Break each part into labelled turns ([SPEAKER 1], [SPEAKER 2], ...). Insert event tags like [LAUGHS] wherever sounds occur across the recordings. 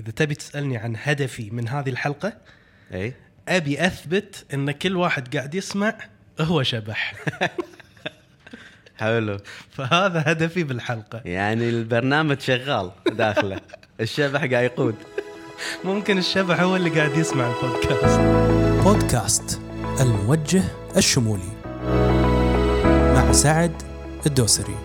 [SPEAKER 1] إذا تبي تسألني عن هدفي من هذه الحلقة
[SPEAKER 2] اي
[SPEAKER 1] أبي أثبت إن كل واحد قاعد يسمع هو شبح. [LAUGHS]
[SPEAKER 2] حلو.
[SPEAKER 1] فهذا هدفي بالحلقة.
[SPEAKER 2] يعني البرنامج شغال داخله. [LAUGHS] الشبح قاعد يقود.
[SPEAKER 1] ممكن الشبح هو اللي قاعد يسمع البودكاست.
[SPEAKER 3] بودكاست الموجه الشمولي مع سعد الدوسري.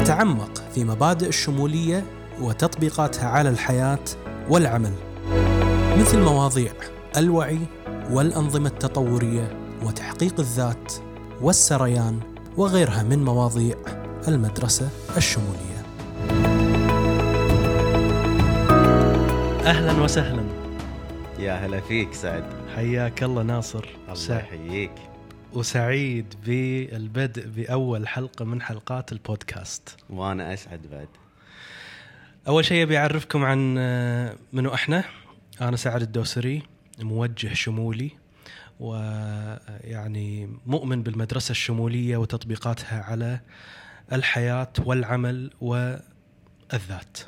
[SPEAKER 3] نتعمق في مبادئ الشمولية وتطبيقاتها على الحياة والعمل. مثل مواضيع الوعي والأنظمة التطورية وتحقيق الذات والسريان وغيرها من مواضيع المدرسة الشمولية.
[SPEAKER 1] أهلا وسهلا.
[SPEAKER 2] يا هلا فيك سعد.
[SPEAKER 1] حياك الله ناصر.
[SPEAKER 2] الله يحييك.
[SPEAKER 1] وسعيد بالبدء بأول حلقة من حلقات البودكاست.
[SPEAKER 2] وأنا أسعد بعد.
[SPEAKER 1] أول شيء أبي أعرفكم عن آه، منو إحنا. أنا سعد الدوسري موجه شمولي ويعني مؤمن بالمدرسة الشمولية وتطبيقاتها على الحياة والعمل والذات.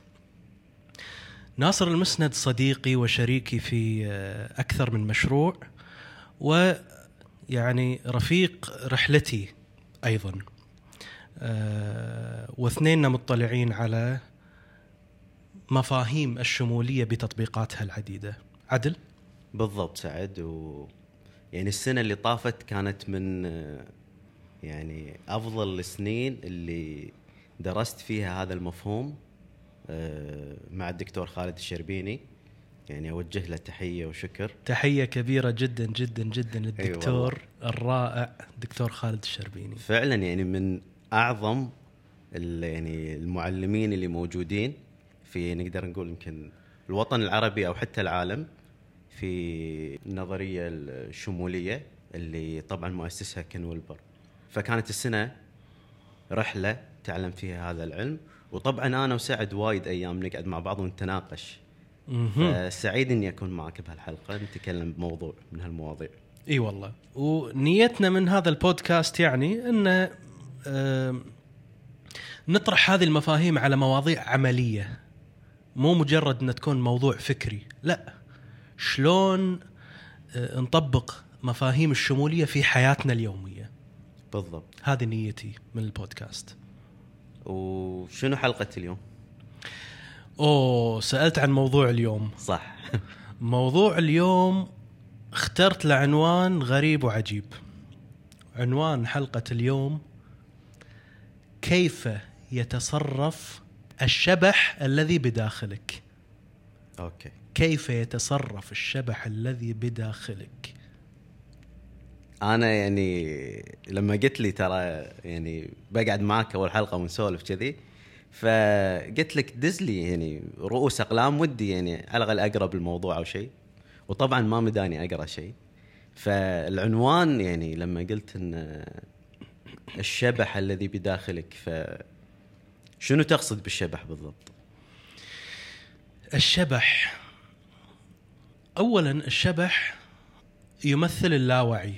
[SPEAKER 1] ناصر المسند صديقي وشريكي في آه، أكثر من مشروع ويعني رفيق رحلتي أيضا. آه، واثنيننا مطلعين على مفاهيم الشمولية بتطبيقاتها العديدة. عدل؟
[SPEAKER 2] بالضبط سعد و يعني السنة اللي طافت كانت من آه، يعني أفضل السنين اللي درست فيها هذا المفهوم آه، مع الدكتور خالد الشربيني. يعني أوجه له تحية وشكر
[SPEAKER 1] تحية كبيرة جدا جدا جدا للدكتور
[SPEAKER 2] والله.
[SPEAKER 1] الرائع دكتور خالد الشربيني
[SPEAKER 2] فعلا يعني من أعظم ال- يعني المعلمين اللي موجودين في نقدر نقول يمكن الوطن العربي أو حتى العالم في النظرية الشمولية اللي طبعا مؤسسها كين ويلبر فكانت السنة رحلة تعلم فيها هذا العلم وطبعا أنا وسعد وايد أيام نقعد مع بعض ونتناقش. سعيد إني أكون معك بهالحلقة نتكلم بموضوع من هالمواضيع.
[SPEAKER 1] إي والله. ونيتنا من هذا البودكاست يعني إن نطرح هذه المفاهيم على مواضيع عملية. مو مجرد إن تكون موضوع فكري. لا. شلون آه، نطبق مفاهيم الشمولية في حياتنا اليومية.
[SPEAKER 2] بالضبط.
[SPEAKER 1] هذه نيتي من البودكاست.
[SPEAKER 2] وشنو حلقة اليوم؟
[SPEAKER 1] أوه سألت عن موضوع اليوم.
[SPEAKER 2] صح.
[SPEAKER 1] موضوع اليوم اخترت له عنوان غريب وعجيب. عنوان حلقة اليوم كيف يتصرف الشبح الذي بداخلك؟
[SPEAKER 2] أوكي.
[SPEAKER 1] كيف يتصرف الشبح الذي بداخلك؟
[SPEAKER 2] أنا يعني لما قلت لي ترى يعني بقعد معك أول حلقة ونسولف كذي فقلت لك دز لي يعني رؤوس أقلام ودي يعني على الاقل اقرا بالموضوع أو شيء. وطبعا ما مداني أقرأ شيء. فالعنوان يعني لما قلت إن الشبح الذي بداخلك ف شنو تقصد بالشبح بالضبط؟
[SPEAKER 1] الشبح اولا الشبح يمثل اللاوعي.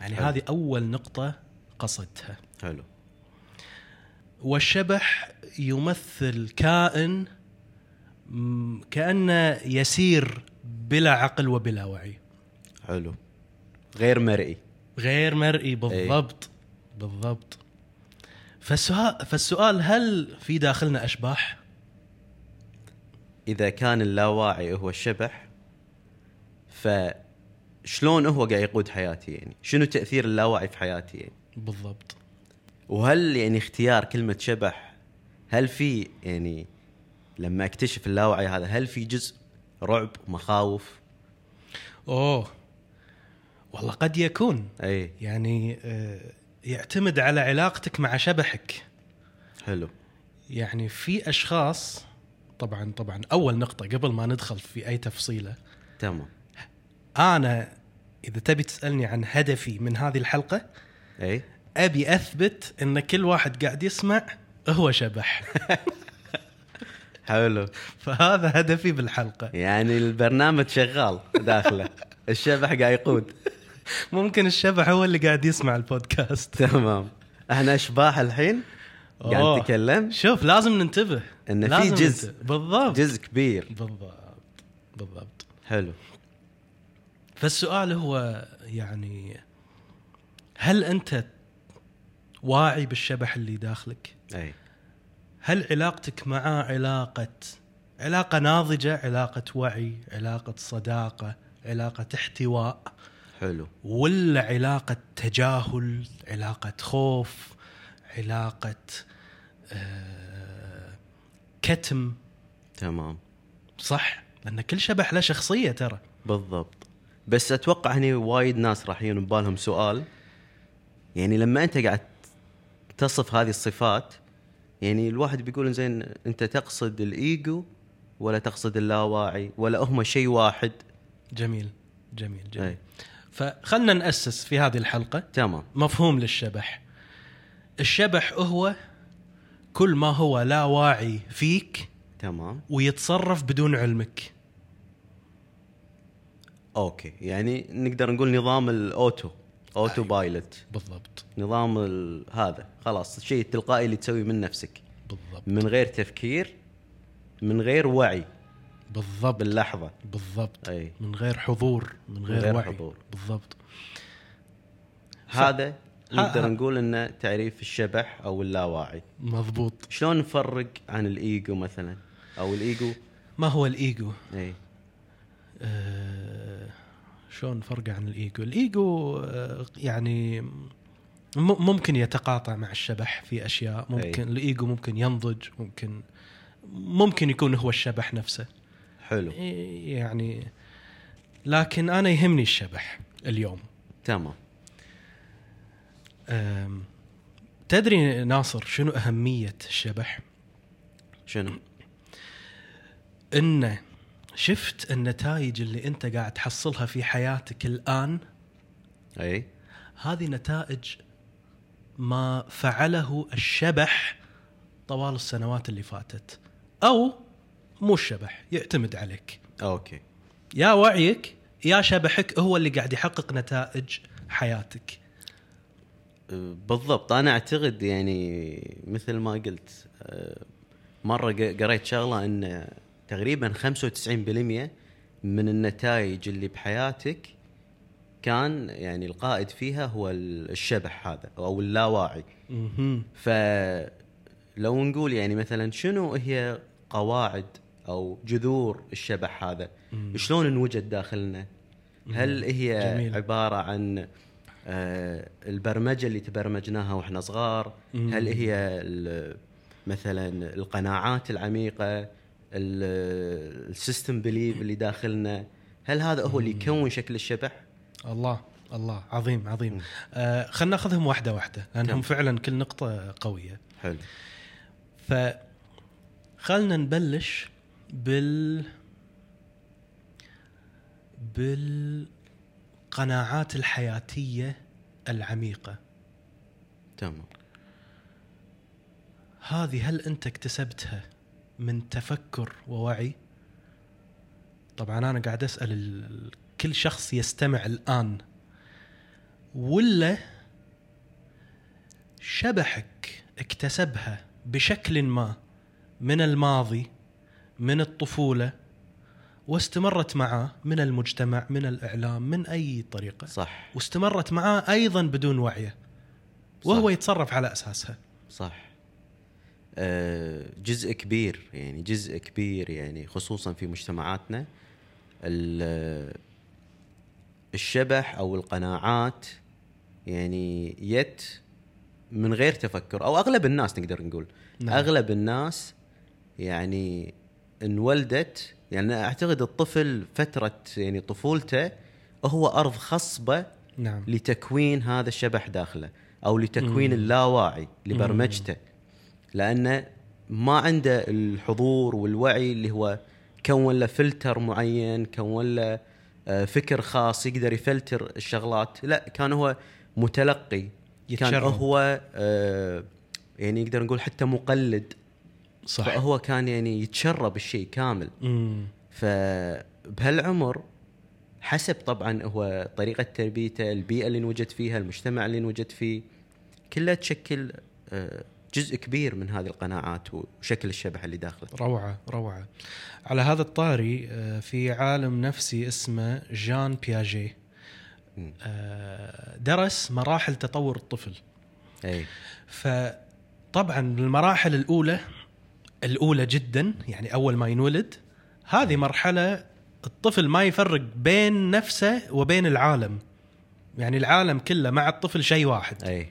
[SPEAKER 1] يعني. هذه أول نقطة قصدتها
[SPEAKER 2] حلو.
[SPEAKER 1] والشبح يمثل كائن كأنه يسير بلا عقل وبلا وعي.
[SPEAKER 2] حلو. غير مرئي.
[SPEAKER 1] غير مرئي بالضبط بالضبط. فالسؤال فالسؤال هل في داخلنا أشباح؟
[SPEAKER 2] إذا كان اللاواعي هو الشبح فشلون هو قاعد يقود حياتي يعني؟ شنو تأثير اللاواعي في حياتي يعني؟
[SPEAKER 1] بالضبط.
[SPEAKER 2] وهل يعني اختيار كلمة شبح هل في يعني لما أكتشف اللاواعي هذا هل في جزء رعب مخاوف؟
[SPEAKER 1] أوه. والله قد يكون.
[SPEAKER 2] أي.
[SPEAKER 1] يعني آه، يعتمد على علاقتك مع شبحك.
[SPEAKER 2] حلو.
[SPEAKER 1] يعني في أشخاص طبعا طبعا أول نقطة قبل ما ندخل في أي تفصيلة.
[SPEAKER 2] تمام.
[SPEAKER 1] أنا إذا تبي تسألني عن هدفي من هذه الحلقة
[SPEAKER 2] أي.
[SPEAKER 1] أبي أثبت إن كل واحد قاعد يسمع هو شبح. [LAUGHS]
[SPEAKER 2] حلو.
[SPEAKER 1] فهذا هدفي بالحلقة.
[SPEAKER 2] يعني البرنامج شغال داخله. الشبح قاعد يقود.
[SPEAKER 1] ممكن الشبح هو اللي قاعد يسمع البودكاست.
[SPEAKER 2] تمام. إحنا اشباح الحين. قاعد نتكلم.
[SPEAKER 1] شوف لازم ننتبه.
[SPEAKER 2] ان في جزء.
[SPEAKER 1] أنت- بالضبط.
[SPEAKER 2] جزء كبير.
[SPEAKER 1] بالضبط. بالضبط.
[SPEAKER 2] حلو.
[SPEAKER 1] فالسؤال هو يعني هل أنت واعي بالشبح اللي داخلك؟
[SPEAKER 2] أي
[SPEAKER 1] هل علاقتك معاه علاقة علاقة ناضجة، علاقة وعي، علاقة صداقة، علاقة احتواء،
[SPEAKER 2] حلو
[SPEAKER 1] ولا علاقة تجاهل، علاقة خوف، علاقة آه كتم،
[SPEAKER 2] تمام
[SPEAKER 1] صح؟ لأن كل شبح له شخصية ترى.
[SPEAKER 2] بالضبط بس أتوقع هني وايد ناس راح يجون ببالهم سؤال يعني لما أنت قاعد تصف هذه الصفات يعني الواحد بيقول زين أنت تقصد الإيجو ولا تقصد اللاواعي ولا هم شيء واحد؟
[SPEAKER 1] جميل جميل جميل. فخلنا نأسس في هذه الحلقة
[SPEAKER 2] تمام.
[SPEAKER 1] مفهوم للشبح. الشبح هو كل ما هو لا واعي فيك
[SPEAKER 2] تمام.
[SPEAKER 1] ويتصرف بدون علمك.
[SPEAKER 2] okay يعني نقدر نقول نظام ال auto. autopilot
[SPEAKER 1] بالضبط.
[SPEAKER 2] نظام هذا. خلاص الشيء التلقائي اللي تسويه من نفسك.
[SPEAKER 1] بالضبط.
[SPEAKER 2] من غير تفكير من غير وعي.
[SPEAKER 1] بالضبط.
[SPEAKER 2] باللحظة.
[SPEAKER 1] بالضبط.
[SPEAKER 2] أي.
[SPEAKER 1] من غير حضور من غير,
[SPEAKER 2] غير
[SPEAKER 1] وعي.
[SPEAKER 2] حضور.
[SPEAKER 1] بالضبط.
[SPEAKER 2] هذا نقدر نقول إنه تعريف الشبح أو اللاواعي.
[SPEAKER 1] مضبوط.
[SPEAKER 2] شلون نفرق عن الإيجو مثلا؟ أو الإيجو؟
[SPEAKER 1] ما هو الإيجو؟
[SPEAKER 2] أي.
[SPEAKER 1] آه شلون فرق عن الإيجو؟ الإيجو آه يعني ممكن يتقاطع مع الشبح في أشياء. ممكن
[SPEAKER 2] أي.
[SPEAKER 1] الإيجو ممكن ينضج ممكن ممكن يكون هو الشبح نفسه.
[SPEAKER 2] حلو.
[SPEAKER 1] يعني لكن أنا يهمني الشبح اليوم.
[SPEAKER 2] تمام.
[SPEAKER 1] تدري ناصر شنو أهمية الشبح؟
[SPEAKER 2] شنو؟
[SPEAKER 1] إنه شفت النتائج اللي انت قاعد تحصلها في حياتك الآن؟
[SPEAKER 2] أي.
[SPEAKER 1] هذه نتائج ما فعله الشبح طوال السنوات اللي فاتت. أو مو الشبح يعتمد عليك.
[SPEAKER 2] أوكي.
[SPEAKER 1] يا وعيك يا شبحك هو اللي قاعد يحقق نتائج حياتك.
[SPEAKER 2] أه، بالضبط. أنا أعتقد يعني مثل ما قلت أه، مرة قريت شغلة إن تقريبا 95% من النتائج اللي بحياتك كان يعني القائد فيها هو ال- الشبح هذا أو اللاواعي. فلو نقول يعني مثلا شنو هي قواعد أو جذور الشبح هذا. شلون انوجد داخلنا هل هي
[SPEAKER 1] جميل.
[SPEAKER 2] عبارة عن آه، البرمجة اللي تبرمجناها وإحنا صغار. هل هي مثلا القناعات العميقة ال system belief اللي داخلنا. هل هذا هو اللي يكون شكل الشبح؟
[SPEAKER 1] الله الله عظيم عظيم. آه خلينا ناخذهم واحدة واحدة لأنهم
[SPEAKER 2] تمام.
[SPEAKER 1] فعلا كل نقطة قوية.
[SPEAKER 2] حلو.
[SPEAKER 1] ف خلنا نبلش بال بالقناعات الحياتية العميقة.
[SPEAKER 2] تمام.
[SPEAKER 1] هذه هل أنت اكتسبتها من تفكر ووعي. طبعا أنا قاعد أسأل ال... كل شخص يستمع الآن. ولا شبحك اكتسبها بشكل ما من الماضي من الطفولة واستمرت معاه من المجتمع من الإعلام من أي طريقة.
[SPEAKER 2] صح.
[SPEAKER 1] واستمرت معاه أيضا بدون وعيه وهو
[SPEAKER 2] صح.
[SPEAKER 1] يتصرف على أساسها.
[SPEAKER 2] صح. جزء كبير يعني جزء كبير يعني خصوصا في مجتمعاتنا. ال- الشبح أو القناعات يعني يت من غير تفكر أو أغلب الناس نقدر نقول.
[SPEAKER 1] نعم.
[SPEAKER 2] أغلب الناس يعني انولدت يعني أعتقد الطفل فترة يعني طفولته هو أرض خصبة
[SPEAKER 1] نعم.
[SPEAKER 2] لتكوين هذا الشبح داخله أو لتكوين
[SPEAKER 1] مم.
[SPEAKER 2] اللاواعي لبرمجته. لأنه ما عنده الحضور والوعي اللي هو كون له فلتر معين كون له آه، فكر خاص يقدر يفلتر الشغلات. لا كان هو متلقي. كان
[SPEAKER 1] يتشرب.
[SPEAKER 2] هو آه، يعني نقدر نقول حتى مقلد.
[SPEAKER 1] صح.
[SPEAKER 2] فهو كان يعني يتشرب الشيء كامل.
[SPEAKER 1] مم.
[SPEAKER 2] فبهالعمر حسب طبعا هو طريقة تربيته البيئة اللي انوجد فيها المجتمع اللي انوجد فيه كلها تشكل آه، جزء كبير من هذه القناعات وشكل الشبح اللي داخله.
[SPEAKER 1] روعة روعة. على هذا الطاري آه، في عالم نفسي اسمه جان بياجي. آه، درس مراحل تطور الطفل.
[SPEAKER 2] إي.
[SPEAKER 1] فطبعا المراحل الأولى الأولى جدا يعني أول ما ينولد هذه مرحلة الطفل ما يفرق بين نفسه وبين العالم. يعني العالم كله مع الطفل شيء واحد.
[SPEAKER 2] إي.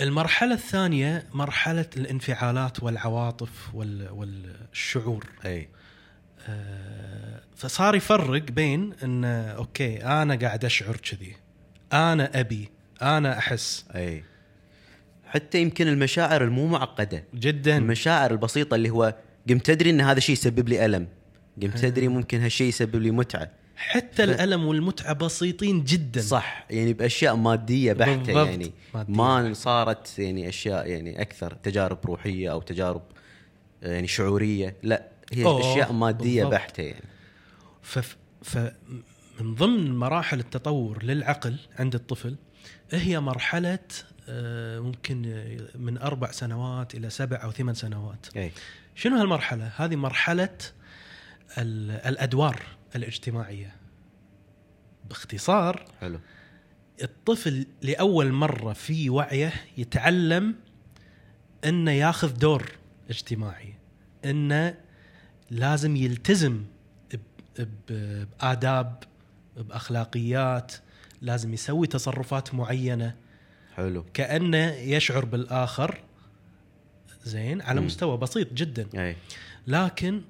[SPEAKER 1] المرحلة الثانية مرحلة الانفعالات والعواطف وال- والشعور.
[SPEAKER 2] أي.
[SPEAKER 1] آه، فصار يفرق بين إن أوكي أنا قاعد أشعر كذي أنا أبي أنا أحس.
[SPEAKER 2] أي. حتى يمكن المشاعر المو معقدة.
[SPEAKER 1] جدا.
[SPEAKER 2] المشاعر البسيطة اللي هو قمت تدري إن هذا الشيء يسبب لي ألم؟ قمت تدري ممكن هالشيء يسبب لي متعة؟
[SPEAKER 1] حتى الألم والمتعة بسيطين جدا
[SPEAKER 2] صح يعني بأشياء مادية بحتة
[SPEAKER 1] بالضبط.
[SPEAKER 2] يعني
[SPEAKER 1] مادية.
[SPEAKER 2] ما صارت يعني أشياء يعني أكثر تجارب روحية أو تجارب يعني شعورية لا هي
[SPEAKER 1] أوه،
[SPEAKER 2] أشياء مادية
[SPEAKER 1] بالضبط.
[SPEAKER 2] بحتة يعني
[SPEAKER 1] ف ف من ضمن مراحل التطور للعقل عند الطفل هي مرحلة آه، ممكن آه، من أربع سنوات إلى سبع أو ثمان سنوات
[SPEAKER 2] اي
[SPEAKER 1] شنو هالمرحلة هذه مرحلة ال- الأدوار الاجتماعية. باختصار
[SPEAKER 2] حلو.
[SPEAKER 1] الطفل لأول مرة في وعيه يتعلم إنه ياخذ دور اجتماعي إنه لازم يلتزم بآداب بأخلاقيات لازم يسوي تصرفات معينة.
[SPEAKER 2] حلو.
[SPEAKER 1] كأنه يشعر بالآخر. زين على
[SPEAKER 2] مم.
[SPEAKER 1] مستوى بسيط جدا.
[SPEAKER 2] أي.
[SPEAKER 1] لكن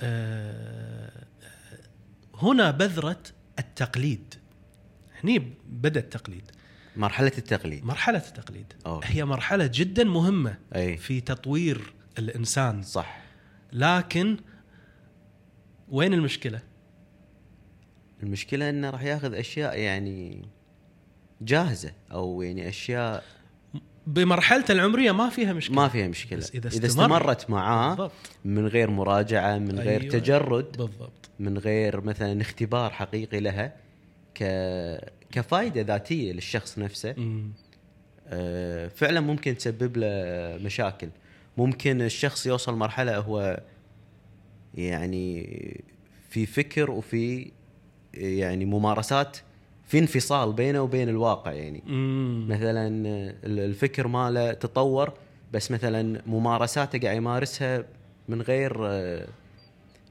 [SPEAKER 1] آه، هنا بذرة التقليد. هني بدأ التقليد.
[SPEAKER 2] مرحلة التقليد.
[SPEAKER 1] مرحلة التقليد.
[SPEAKER 2] أوكي.
[SPEAKER 1] هي مرحلة جدا مهمة
[SPEAKER 2] أي.
[SPEAKER 1] في تطوير الإنسان.
[SPEAKER 2] صح.
[SPEAKER 1] لكن وين المشكلة؟
[SPEAKER 2] المشكلة إنه راح ياخذ أشياء يعني جاهزة أو يعني أشياء
[SPEAKER 1] بمرحلته العمرية ما فيها مشكلة.
[SPEAKER 2] ما فيها مشكلة.
[SPEAKER 1] بس إذا
[SPEAKER 2] إذا
[SPEAKER 1] استمر-
[SPEAKER 2] استمرت معاه
[SPEAKER 1] بالضبط.
[SPEAKER 2] من غير مراجعة من غير
[SPEAKER 1] أيوة.
[SPEAKER 2] تجرد
[SPEAKER 1] بالضبط.
[SPEAKER 2] من غير مثلا اختبار حقيقي لها ك كفائده ذاتية للشخص نفسه. آه، فعلا ممكن تسبب له مشاكل. ممكن الشخص يوصل مرحلة هو يعني في فكر وفي يعني ممارسات في انفصال بينه وبين الواقع يعني
[SPEAKER 1] مم.
[SPEAKER 2] مثلا الفكر ماله تطور بس مثلا ممارساته قاعد يمارسها من غير آه،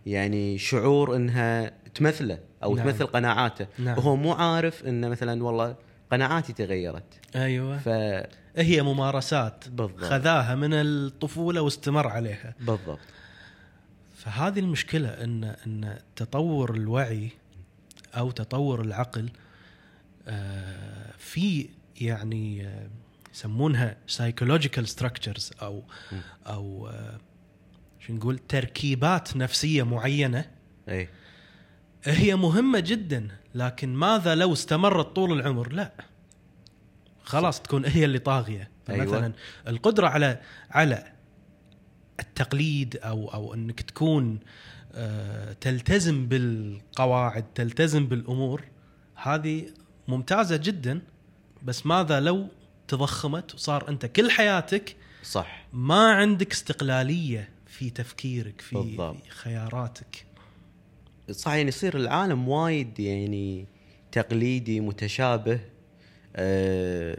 [SPEAKER 2] يعني شعور إنها تمثله أو
[SPEAKER 1] نعم.
[SPEAKER 2] تمثل قناعاته
[SPEAKER 1] نعم.
[SPEAKER 2] وهو مو عارف انه مثلا والله قناعاتي تغيرت
[SPEAKER 1] أيوه
[SPEAKER 2] ف
[SPEAKER 1] هي ممارسات
[SPEAKER 2] بالضبط.
[SPEAKER 1] خذاها من الطفولة واستمر عليها
[SPEAKER 2] بالضبط
[SPEAKER 1] فهذه المشكلة ان إن تطور الوعي أو تطور العقل في يعني آه، يسمونها psychological structures أو أو آه، شو نقول تركيبات نفسية معينة.
[SPEAKER 2] اي
[SPEAKER 1] هي مهمة جدا لكن ماذا لو استمرت طول العمر؟ لا. خلاص تكون هي اللي طاغية.
[SPEAKER 2] أيوة.
[SPEAKER 1] مثلا القدرة على على التقليد أو أو إنك تكون آه، تلتزم بالقواعد تلتزم بالأمور هذه ممتازة جدا بس ماذا لو تضخمت وصار أنت كل حياتك
[SPEAKER 2] صح
[SPEAKER 1] ما عندك استقلالية في تفكيرك في,
[SPEAKER 2] بالضبط.
[SPEAKER 1] في خياراتك
[SPEAKER 2] صح يعني يصير العالم وايد يعني تقليدي متشابه آه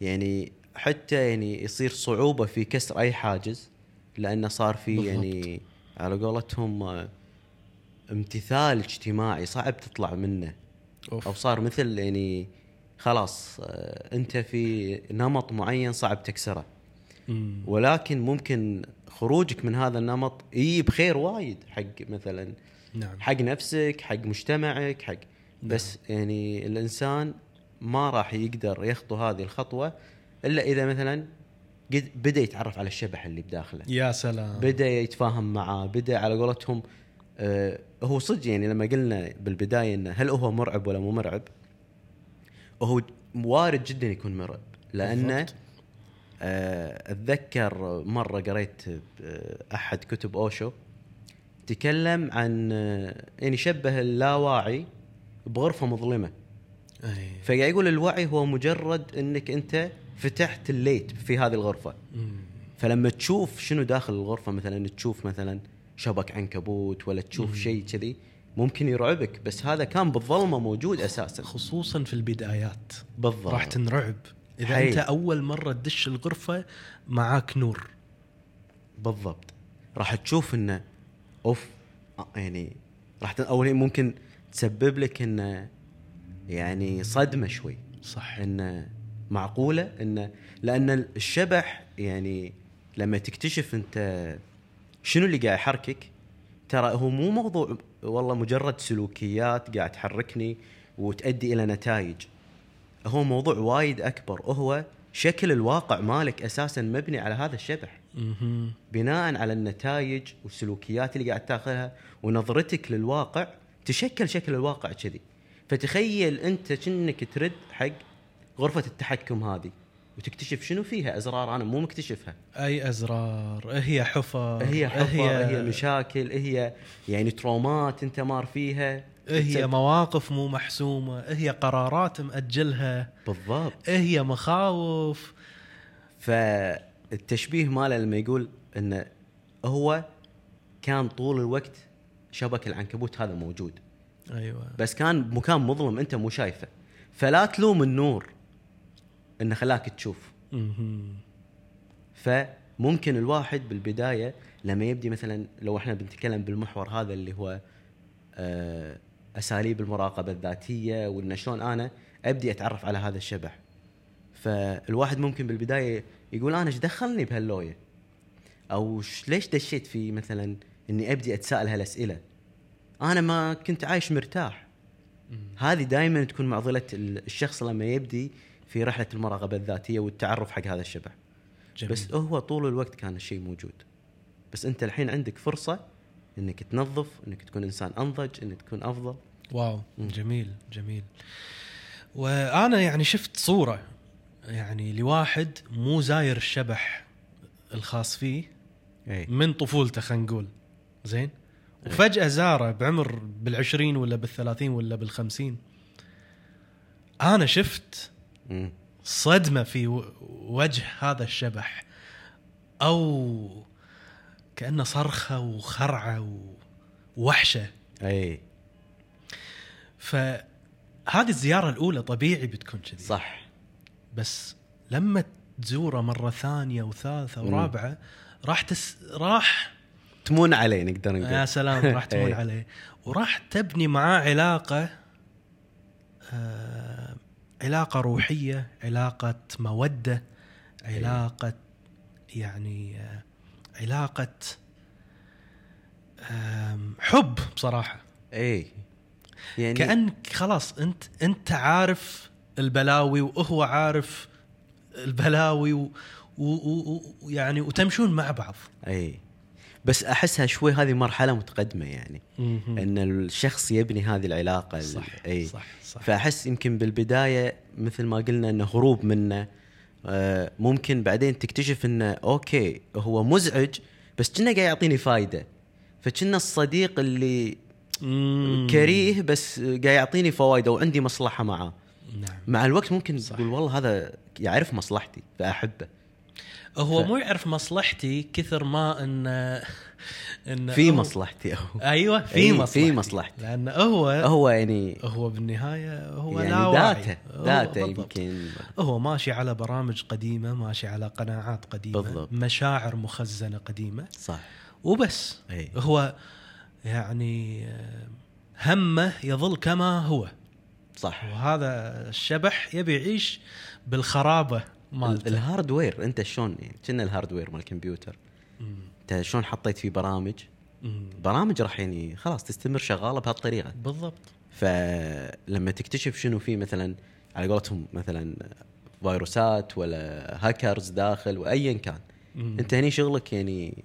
[SPEAKER 2] يعني حتى يعني يصير صعوبة في كسر أي حاجز لأنه صار في
[SPEAKER 1] بالضبط.
[SPEAKER 2] يعني على قولتهم آه، امتثال اجتماعي صعب تطلع منه
[SPEAKER 1] أوف.
[SPEAKER 2] أو صار مثل يعني خلاص آه، أنت في نمط معين صعب تكسره.
[SPEAKER 1] مم.
[SPEAKER 2] ولكن ممكن خروجك من هذا النمط يجيب خير وايد حق مثلا
[SPEAKER 1] نعم.
[SPEAKER 2] حق نفسك حق مجتمعك حق بس يعني الإنسان ما راح يقدر يخطو هذه الخطوة إلا إذا مثلا قد بدأ يتعرف على الشبح اللي بداخله.
[SPEAKER 1] يا سلام.
[SPEAKER 2] بدأ يتفاهم معاه بدأ على قولتهم آه هو صدق يعني لما قلنا بالبداية إنه هل هو مرعب ولا مو مرعب هو وارد جدا يكون مرعب
[SPEAKER 1] لأنه.
[SPEAKER 2] آه، أتذكر مرة قريت احد كتب أوشو تكلم عن آه، يعني شبه اللاواعي بغرفة مظلمة
[SPEAKER 1] أي.
[SPEAKER 2] فقاعد يقول الوعي هو مجرد إنك أنت فتحت الليت في هذه الغرفة
[SPEAKER 1] مم.
[SPEAKER 2] فلما تشوف شنو داخل الغرفة مثلا تشوف مثلا شبك عنكبوت ولا تشوف شيء كذي ممكن يرعبك بس هذا كان بالظلمة موجود أساسا.
[SPEAKER 1] خصوصا في البدايات.
[SPEAKER 2] بالضبط
[SPEAKER 1] راح تنرعب. إذا
[SPEAKER 2] حيل.
[SPEAKER 1] أنت أول مرة تدش الغرفة معاك نور.
[SPEAKER 2] بالضبط. راح تشوف إنه أوف آه، يعني راح اول ممكن تسبب لك إنه يعني صدمة شوي.
[SPEAKER 1] صح.
[SPEAKER 2] انه معقولة انه لأن الشبح يعني لما تكتشف أنت شنو اللي قاعد يحركك؟ ترى هو مو موضوع والله مجرد سلوكيات قاعد تحركني وتؤدي إلى نتائج. هو موضوع وايد أكبر. وهو شكل الواقع مالك أساسا مبني على هذا الشبح. بناء على النتائج والسلوكيات اللي قاعد تاخذها ونظرتك للواقع تشكل شكل الواقع كذي. فتخيل أنت كأنك ترد حق غرفة التحكم هذه. وتكتشف شنو فيها أزرار أنا مو مكتشفها.
[SPEAKER 1] أي أزرار؟ هي حفر
[SPEAKER 2] هي حفر هي مشاكل هي يعني ترومات أنت مار فيها.
[SPEAKER 1] هي مواقف مو محسومة هي قرارات مأجلها.
[SPEAKER 2] بالضبط.
[SPEAKER 1] هي مخاوف.
[SPEAKER 2] فالتشبيه ماله لما يقول انه هو كان طول الوقت شبك العنكبوت هذا موجود.
[SPEAKER 1] أيوه.
[SPEAKER 2] بس كان بمكان مظلم أنت مو شايفه. فلا تلوم النور. إنه خلاك تشوف. فممكن الواحد بالبداية لما يبدي مثلا لو إحنا بنتكلم بالمحور هذا اللي هو آه، أساليب المراقبة الذاتية وان شلون أنا أبدي أتعرف على هذا الشبح. فالواحد ممكن بالبداية يقول أنا إيش دخلني بهاللوية؟ أو ليش دشيت في مثلا إني أبدي أتساءل هالأسئلة؟ أنا ما كنت عايش مرتاح. هذه دائما تكون معضلة ال- الشخص لما يبدي في رحلة المراقبة الذاتية والتعرف حق هذا الشبح
[SPEAKER 1] جميل.
[SPEAKER 2] بس هو طول الوقت كان الشيء موجود. بس أنت الحين عندك فرصة إنك تنظف إنك تكون إنسان أنضج إنك تكون أفضل.
[SPEAKER 1] واو جميل جميل. وأنا يعني شفت صورة يعني لواحد مو زاير الشبح الخاص فيه
[SPEAKER 2] اي
[SPEAKER 1] من طفولته خلينا نقول. زين؟ وفجأة زاره بعمر بالعشرين ولا بالثلاثين ولا بالخمسين. أنا شفت. صدمة في وجه هذا الشبح أو كأنه صرخة وخرعة ووحشة.
[SPEAKER 2] أي.
[SPEAKER 1] فهذه الزيارة الأولى طبيعي بتكون كذي.
[SPEAKER 2] صح.
[SPEAKER 1] بس لما تزوره مرة ثانية
[SPEAKER 2] وثالثة.
[SPEAKER 1] ورابعة راح تس راح
[SPEAKER 2] تمون عليه نقدر
[SPEAKER 1] يا
[SPEAKER 2] نقول
[SPEAKER 1] سلام راح [LAUGHS] تمون
[SPEAKER 2] إيه.
[SPEAKER 1] عليه. وراح تبني معاه علاقة آه علاقة روحية علاقة مودة علاقة يعني آه علاقة حب بصراحة.
[SPEAKER 2] اي يعني
[SPEAKER 1] كانك خلاص أنت أنت عارف البلاوي وهو عارف البلاوي ويعني وتمشون مع بعض.
[SPEAKER 2] اي بس أحسها شوي هذه مرحلة متقدمة يعني. إن الشخص يبني هذه العلاقة ال-
[SPEAKER 1] صح
[SPEAKER 2] إي.
[SPEAKER 1] صح صح.
[SPEAKER 2] فأحس يمكن بالبداية مثل ما قلنا إنه هروب منه. آه، ممكن بعدين تكتشف إنه okay هو مزعج بس كنه قاعد يعطيني فايدة. فكنه الصديق اللي
[SPEAKER 1] مم.
[SPEAKER 2] كريه بس قاعد يعطيني فوائد وعندي مصلحة معاه.
[SPEAKER 1] نعم.
[SPEAKER 2] مع الوقت ممكن
[SPEAKER 1] صح.
[SPEAKER 2] تقول والله هذا يعرف مصلحتي فأحبه.
[SPEAKER 1] هو
[SPEAKER 2] ف-
[SPEAKER 1] مو يعرف مصلحتي كثر ما إن إن
[SPEAKER 2] في مصلحتي هو
[SPEAKER 1] أيوه في
[SPEAKER 2] إي، في
[SPEAKER 1] مصلحتي.
[SPEAKER 2] مصلحتي.
[SPEAKER 1] لأن هو
[SPEAKER 2] هو يعني
[SPEAKER 1] هو بالنهاية هو
[SPEAKER 2] يعني
[SPEAKER 1] لا واعي.
[SPEAKER 2] data
[SPEAKER 1] data.
[SPEAKER 2] يمكن.
[SPEAKER 1] هو ماشي على برامج قديمة ماشي على قناعات قديمة
[SPEAKER 2] بالضبط.
[SPEAKER 1] مشاعر مخزنة قديمة.
[SPEAKER 2] صح.
[SPEAKER 1] وبس.
[SPEAKER 2] أي.
[SPEAKER 1] هو يعني همه يظل كما هو.
[SPEAKER 2] صح.
[SPEAKER 1] وهذا الشبح يبي يعيش بالخرابة.
[SPEAKER 2] ال-
[SPEAKER 1] مالته
[SPEAKER 2] ال hardware انت شلون يعني؟ كنه ال hardware مال الكمبيوتر. انت شلون حطيت فيه برامج. برامج راح يعني خلاص تستمر شغالة بهالطريقة.
[SPEAKER 1] بالضبط.
[SPEAKER 2] فلما تكتشف شنو فيه مثلا على قولتهم مثلا فيروسات ولا هاكرز داخل وأيا كان
[SPEAKER 1] مم.
[SPEAKER 2] انت هني شغلك يعني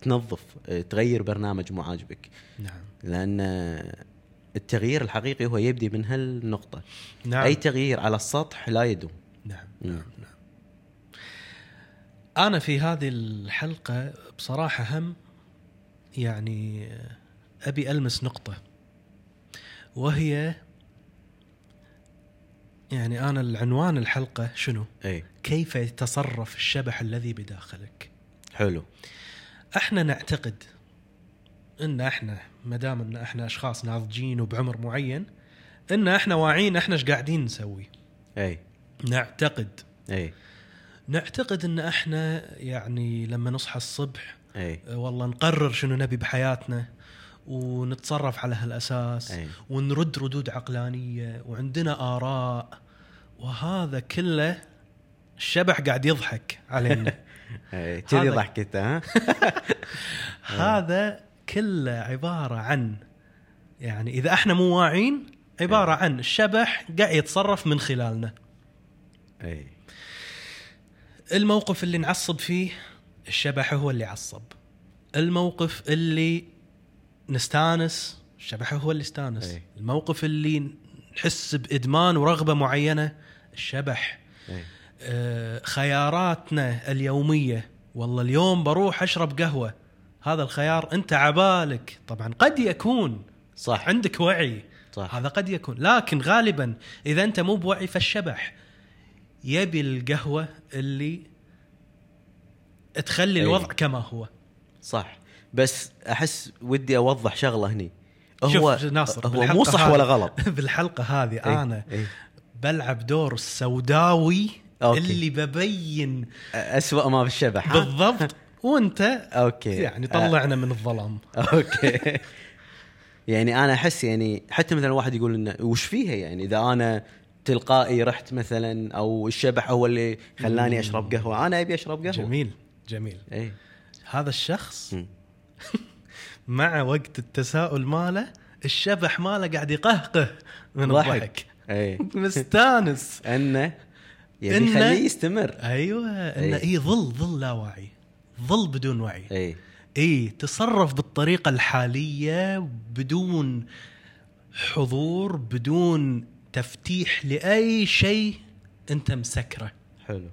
[SPEAKER 2] تنظف تغير برنامج مو عاجبك.
[SPEAKER 1] نعم.
[SPEAKER 2] لأن التغيير الحقيقي هو يبدي من هالنقطة.
[SPEAKER 1] نعم.
[SPEAKER 2] أي تغيير على السطح لا يدوم.
[SPEAKER 1] نعم. نعم نعم. أنا في هذه الحلقة بصراحة هم يعني أبي ألمس نقطة وهي يعني أنا العنوان الحلقة شنو؟
[SPEAKER 2] إي.
[SPEAKER 1] كيف يتصرف الشبح الذي بداخلك؟
[SPEAKER 2] حلو.
[SPEAKER 1] إحنا نعتقد إن إحنا ما دام إن إحنا أشخاص ناضجين وبعمر معين إن إحنا واعيين إحنا إيش قاعدين نسوي؟
[SPEAKER 2] إي.
[SPEAKER 1] نعتقد
[SPEAKER 2] إي.
[SPEAKER 1] نعتقد إن إحنا يعني لما نصحى الصبح
[SPEAKER 2] أي.
[SPEAKER 1] أه، والله نقرر شنو نبي بحياتنا ونتصرف على هالأساس
[SPEAKER 2] أي.
[SPEAKER 1] ونرد ردود عقلانية وعندنا آراء وهذا كله الشبح قاعد يضحك علينا. [LAUGHS]
[SPEAKER 2] كذي ضحكته ها؟ [LAUGHS]
[SPEAKER 1] هذا كله عبارة عن يعني إذا إحنا مو واعين عبارة عن الشبح قاعد يتصرف من خلالنا.
[SPEAKER 2] أي.
[SPEAKER 1] الموقف اللي نعصب فيه الشبح هو اللي عصب. الموقف اللي نستانس الشبح هو اللي استانس.
[SPEAKER 2] أي.
[SPEAKER 1] الموقف اللي نحس بإدمان ورغبة معينة الشبح.
[SPEAKER 2] أي.
[SPEAKER 1] آه، خياراتنا اليومية. والله اليوم بروح أشرب قهوة. هذا الخيار أنت عبالك. طبعا قد يكون
[SPEAKER 2] صح.
[SPEAKER 1] عندك وعي.
[SPEAKER 2] صح.
[SPEAKER 1] هذا قد يكون. لكن غالبا إذا أنت مو بوعي فالشبح. يبي القهوه اللي تخلي
[SPEAKER 2] أي.
[SPEAKER 1] الوضع كما هو.
[SPEAKER 2] صح. بس أحس ودي أوضح شغلة هني.
[SPEAKER 1] شوف ناصر
[SPEAKER 2] هو مو صح ولا غلط. [LAUGHS]
[SPEAKER 1] بالحلقة هذه
[SPEAKER 2] إي،
[SPEAKER 1] أنا
[SPEAKER 2] إي.
[SPEAKER 1] بلعب دور السوداوي
[SPEAKER 2] okay.
[SPEAKER 1] اللي ببين
[SPEAKER 2] اسوء ما بالشبح؟
[SPEAKER 1] بالضبط. [LAUGHS] وأنت
[SPEAKER 2] okay.
[SPEAKER 1] يعني طلعنا من الظلام. [LAUGHS]
[SPEAKER 2] okay. يعني أنا أحس يعني حتى مثلا واحد يقول إنه وش فيها يعني؟ إذا أنا تلقائي رحت مثلا أو الشبح هو اللي خلاني أشرب قهوة. أنا أبي أشرب قهوة.
[SPEAKER 1] جميل جميل.
[SPEAKER 2] اي
[SPEAKER 1] هذا الشخص. [LAUGHS] مع وقت التساؤل ماله الشبح ماله قاعد يقهقه من
[SPEAKER 2] ضحك.
[SPEAKER 1] الضحك.
[SPEAKER 2] اي [LAUGHS]
[SPEAKER 1] مستانس.
[SPEAKER 2] إنه يبي
[SPEAKER 1] إنه-
[SPEAKER 2] يخليه يستمر.
[SPEAKER 1] أيوه.
[SPEAKER 2] إنه.
[SPEAKER 1] اي ظل ظل لا وعي. ظل بدون وعي.
[SPEAKER 2] اي
[SPEAKER 1] اي تصرف بالطريقة الحالية بدون حضور بدون تفتيح لأي شيء أنت مسكره.
[SPEAKER 2] حلو.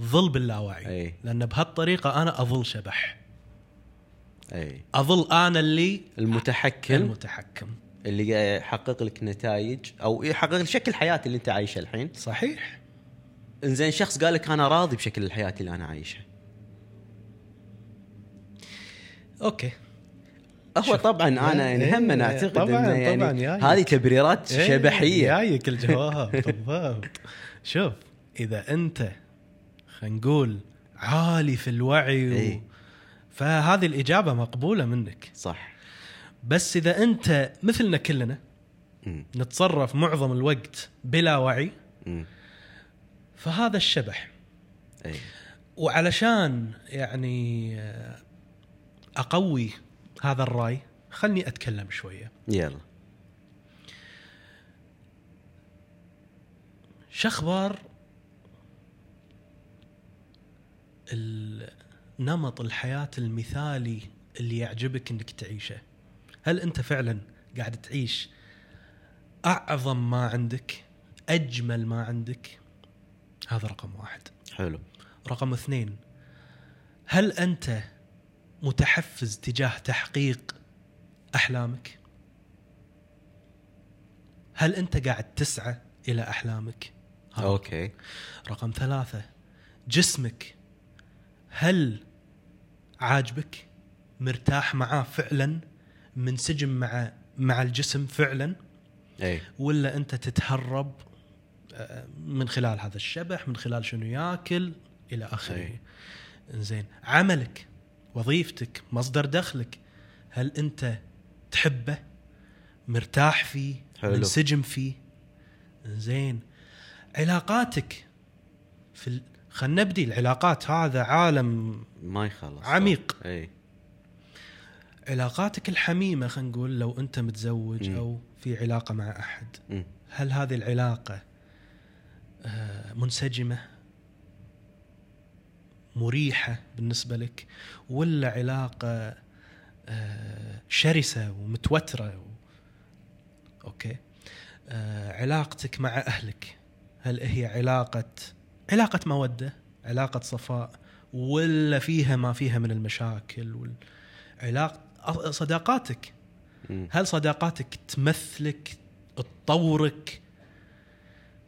[SPEAKER 1] ظل باللاوعي.
[SPEAKER 2] أي.
[SPEAKER 1] لأن بهالطريقة أنا أظل شبح.
[SPEAKER 2] أي.
[SPEAKER 1] أظل أنا اللي
[SPEAKER 2] المتحكم.
[SPEAKER 1] المتحكم.
[SPEAKER 2] اللي يحقق لك نتائج أو يحقق لك شكل الحياة اللي أنت عايشه الحين.
[SPEAKER 1] صحيح.
[SPEAKER 2] إنزين شخص قال لك أنا راضي بشكل الحياة اللي أنا عايشها
[SPEAKER 1] أوكي.
[SPEAKER 2] هو. طبعا أنا يعني
[SPEAKER 1] إيه،
[SPEAKER 2] هم أنا أعتقد
[SPEAKER 1] طبعاً،
[SPEAKER 2] إنه يعني
[SPEAKER 1] طبعاً،.
[SPEAKER 2] هذه تبريرات
[SPEAKER 1] إيه،
[SPEAKER 2] شبحيه
[SPEAKER 1] جايك الجواب بالضبط شوف إذا أنت خلينا نقول عالي في الوعي و...
[SPEAKER 2] إيه.
[SPEAKER 1] فهذه الإجابة مقبولة منك
[SPEAKER 2] صح
[SPEAKER 1] بس إذا أنت مثلنا كلنا. نتصرف معظم الوقت بلا وعي. فهذا الشبح
[SPEAKER 2] اي
[SPEAKER 1] وعلشان يعني أقوي هذا الرأي. خلني أتكلم شوية.
[SPEAKER 2] يلا.
[SPEAKER 1] شخبار نمط الحياة المثالي اللي يعجبك إنك تعيشه. هل أنت فعلا قاعد تعيش أعظم ما عندك أجمل ما عندك؟ هذا رقم واحد.
[SPEAKER 2] حلو.
[SPEAKER 1] رقم اثنين هل أنت متحفز تجاه تحقيق أحلامك. هل أنت قاعد تسعى إلى أحلامك؟
[SPEAKER 2] أوكي.
[SPEAKER 1] رقم ثلاثة جسمك هل عاجبك؟ مرتاح معاه فعلا؟ منسجم مع مع الجسم فعلا؟
[SPEAKER 2] أي.
[SPEAKER 1] ولا أنت تتهرب آه، من خلال هذا الشبح من خلال شنو ياكل إلى
[SPEAKER 2] آخره.
[SPEAKER 1] زين عملك وظيفتك مصدر دخلك. هل أنت تحبه؟ مرتاح فيه؟
[SPEAKER 2] حلو.
[SPEAKER 1] منسجم فيه؟ زين. علاقاتك في ال... خلينا نبدي العلاقات هذا عالم
[SPEAKER 2] ما يخلص.
[SPEAKER 1] عميق.
[SPEAKER 2] إي.
[SPEAKER 1] علاقاتك الحميمة خلينا نقول لو أنت متزوج
[SPEAKER 2] مم.
[SPEAKER 1] أو في علاقة مع أحد.
[SPEAKER 2] مم.
[SPEAKER 1] هل هذه العلاقة آه، منسجمة مريحة بالنسبة لك ولا علاقة آه، شرسة ومتوترة و... أوكي؟ آه، علاقتك مع أهلك هل هي علاقة علاقة مودة علاقة صفاء ولا فيها ما فيها من المشاكل أ- صداقاتك. هل صداقاتك تمثلك تطورك؟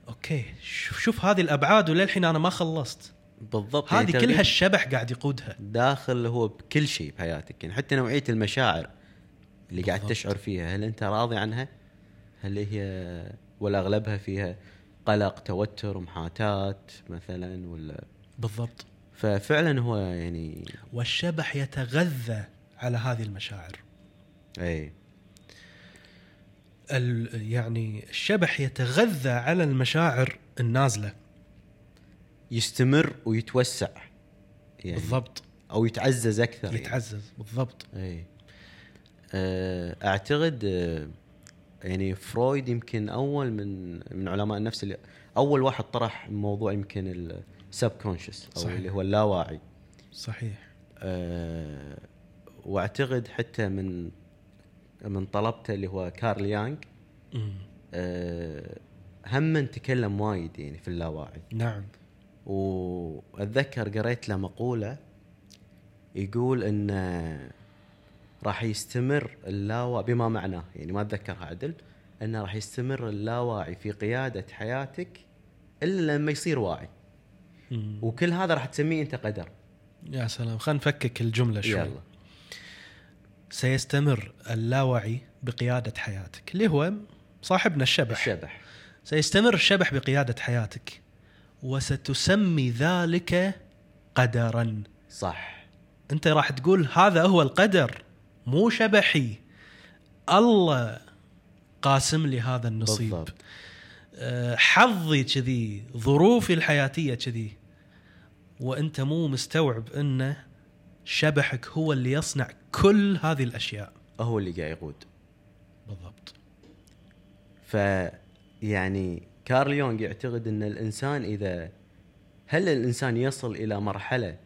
[SPEAKER 1] أوكي شوف شوف هذه الأبعاد وللحين أنا ما خلصت.
[SPEAKER 2] بالضبط
[SPEAKER 1] هذه
[SPEAKER 2] يعني
[SPEAKER 1] كلها الشبح قاعد يقودها.
[SPEAKER 2] داخل هو بكل شيء بحياتك يعني حتى نوعية المشاعر اللي قاعد. تشعر فيها. هل أنت راضي عنها؟ هل هي ولا أغلبها فيها قلق توتر محاتاه مثلا ولا؟
[SPEAKER 1] بالضبط.
[SPEAKER 2] ففعلا هو يعني
[SPEAKER 1] والشبح يتغذى على هذه المشاعر.
[SPEAKER 2] إي.
[SPEAKER 1] ال- يعني الشبح يتغذى على المشاعر النازلة.
[SPEAKER 2] يستمر ويتوسع يعني
[SPEAKER 1] بالضبط.
[SPEAKER 2] أو يتعزز أكثر يعني.
[SPEAKER 1] يتعزز بالضبط.
[SPEAKER 2] إي. آه، أعتقد آه، يعني فرويد يمكن أول من من علماء النفس اللي أول واحد طرح موضوع يمكن السب كونشس أو
[SPEAKER 1] صحيح.
[SPEAKER 2] اللي هو اللاواعي.
[SPEAKER 1] صحيح.
[SPEAKER 2] آه، وأعتقد حتى من من طلبته اللي هو كارل يانغ. آه، هم من تكلم وايد يعني في اللاواعي.
[SPEAKER 1] نعم.
[SPEAKER 2] وأتذكر قريت له مقولة يقول إن راح يستمر اللاواعي بما معناه يعني ما أتذكرها عدل انه راح يستمر اللاواعي في قيادة حياتك إلا لما يصير واعي.
[SPEAKER 1] مم.
[SPEAKER 2] وكل هذا راح تسميه أنت قدر.
[SPEAKER 1] يا سلام خلينا نفكك الجملة شوي.
[SPEAKER 2] يلا.
[SPEAKER 1] سيستمر اللاوعي بقيادة حياتك اللي هو صاحبنا الشبح.
[SPEAKER 2] الشبح.
[SPEAKER 1] سيستمر الشبح بقيادة حياتك. وستسمي ذلك قدرا.
[SPEAKER 2] صح.
[SPEAKER 1] أنت راح تقول هذا هو القدر مو شبحي. الله قاسم لي هذا النصيب.
[SPEAKER 2] بالضبط.
[SPEAKER 1] أه، حظي كذي ظروفي الحياتية كذي. وأنت مو مستوعب أن شبحك هو اللي يصنع كل هذه الأشياء.
[SPEAKER 2] هو اللي قاعد يقود.
[SPEAKER 1] بالضبط.
[SPEAKER 2] ف يعني كارل يونغ يعتقد أن الإنسان اذا هل الإنسان يصل إلى مرحلة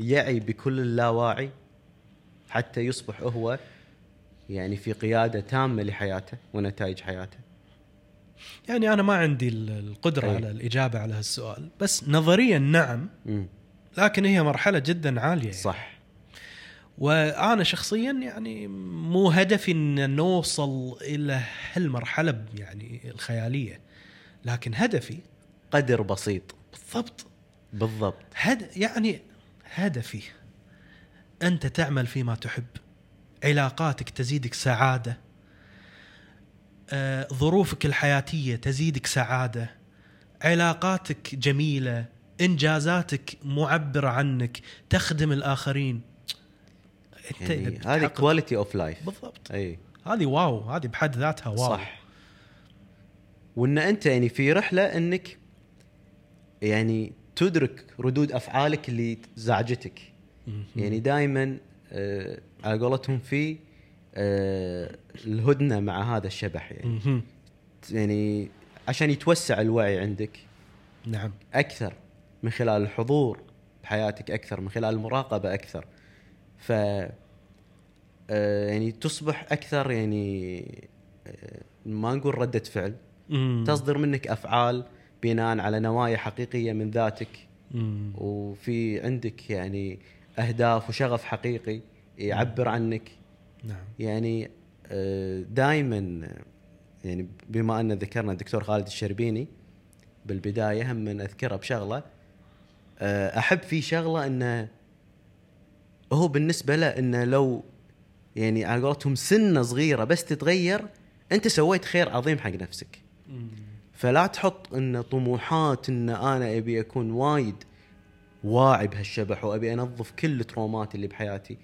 [SPEAKER 2] يعي بكل اللاواعي حتى يصبح هو يعني في قيادة تامة لحياته ونتائج حياته
[SPEAKER 1] يعني أنا ما عندي ال- القدرة
[SPEAKER 2] أي.
[SPEAKER 1] على الإجابة على هالسؤال بس نظريا نعم
[SPEAKER 2] امم
[SPEAKER 1] لكن هي مرحلة جدا عالية يعني.
[SPEAKER 2] صح
[SPEAKER 1] وأنا شخصيا يعني مو هدفي إن نوصل إلى هالمرحلة يعني الخيالية لكن هدفي
[SPEAKER 2] قدر بسيط.
[SPEAKER 1] بالضبط.
[SPEAKER 2] بالضبط.
[SPEAKER 1] هد يعني هدفي أنت تعمل فيما تحب. علاقاتك تزيدك سعادة. آه، ظروفك الحياتية تزيدك سعادة. علاقاتك جميلة. إنجازاتك معبرة عنك. تخدم الآخرين. أنت
[SPEAKER 2] يعني هذه quality of life
[SPEAKER 1] بالضبط.
[SPEAKER 2] إي.
[SPEAKER 1] هذه wow. هذه بحد ذاتها wow.
[SPEAKER 2] صح. وإن أنت يعني في رحلة إنك يعني تدرك ردود أفعالك اللي زعجتك. يعني دائما آه على قولتهم في آه الهدنة مع هذا الشبح يعني. يعني عشان يتوسع الوعي عندك.
[SPEAKER 1] نعم.
[SPEAKER 2] أكثر من خلال الحضور بحياتك أكثر من خلال المراقبة أكثر. ف آه، يعني تصبح أكثر يعني ما نقول ردة فعل
[SPEAKER 1] مم.
[SPEAKER 2] تصدر منك أفعال بناء على نوايا حقيقية من ذاتك
[SPEAKER 1] مم.
[SPEAKER 2] وفي عندك يعني أهداف وشغف حقيقي يعبر عنك
[SPEAKER 1] نعم
[SPEAKER 2] يعني دائما يعني بما أن ذكرنا الدكتور خالد الشربيني بالبداية هم من أذكره بشغلة آه، أحب فيه شغلة أنه هو بالنسبة له أنه لو يعني على قولتهم سنة صغيرة بس تتغير أنت سويت خير عظيم حق نفسك. فلا تحط إن طموحات إن أنا أبي أكون وايد واعي بهالشبح وأبي أنظف كل التروما ت اللي بحياتي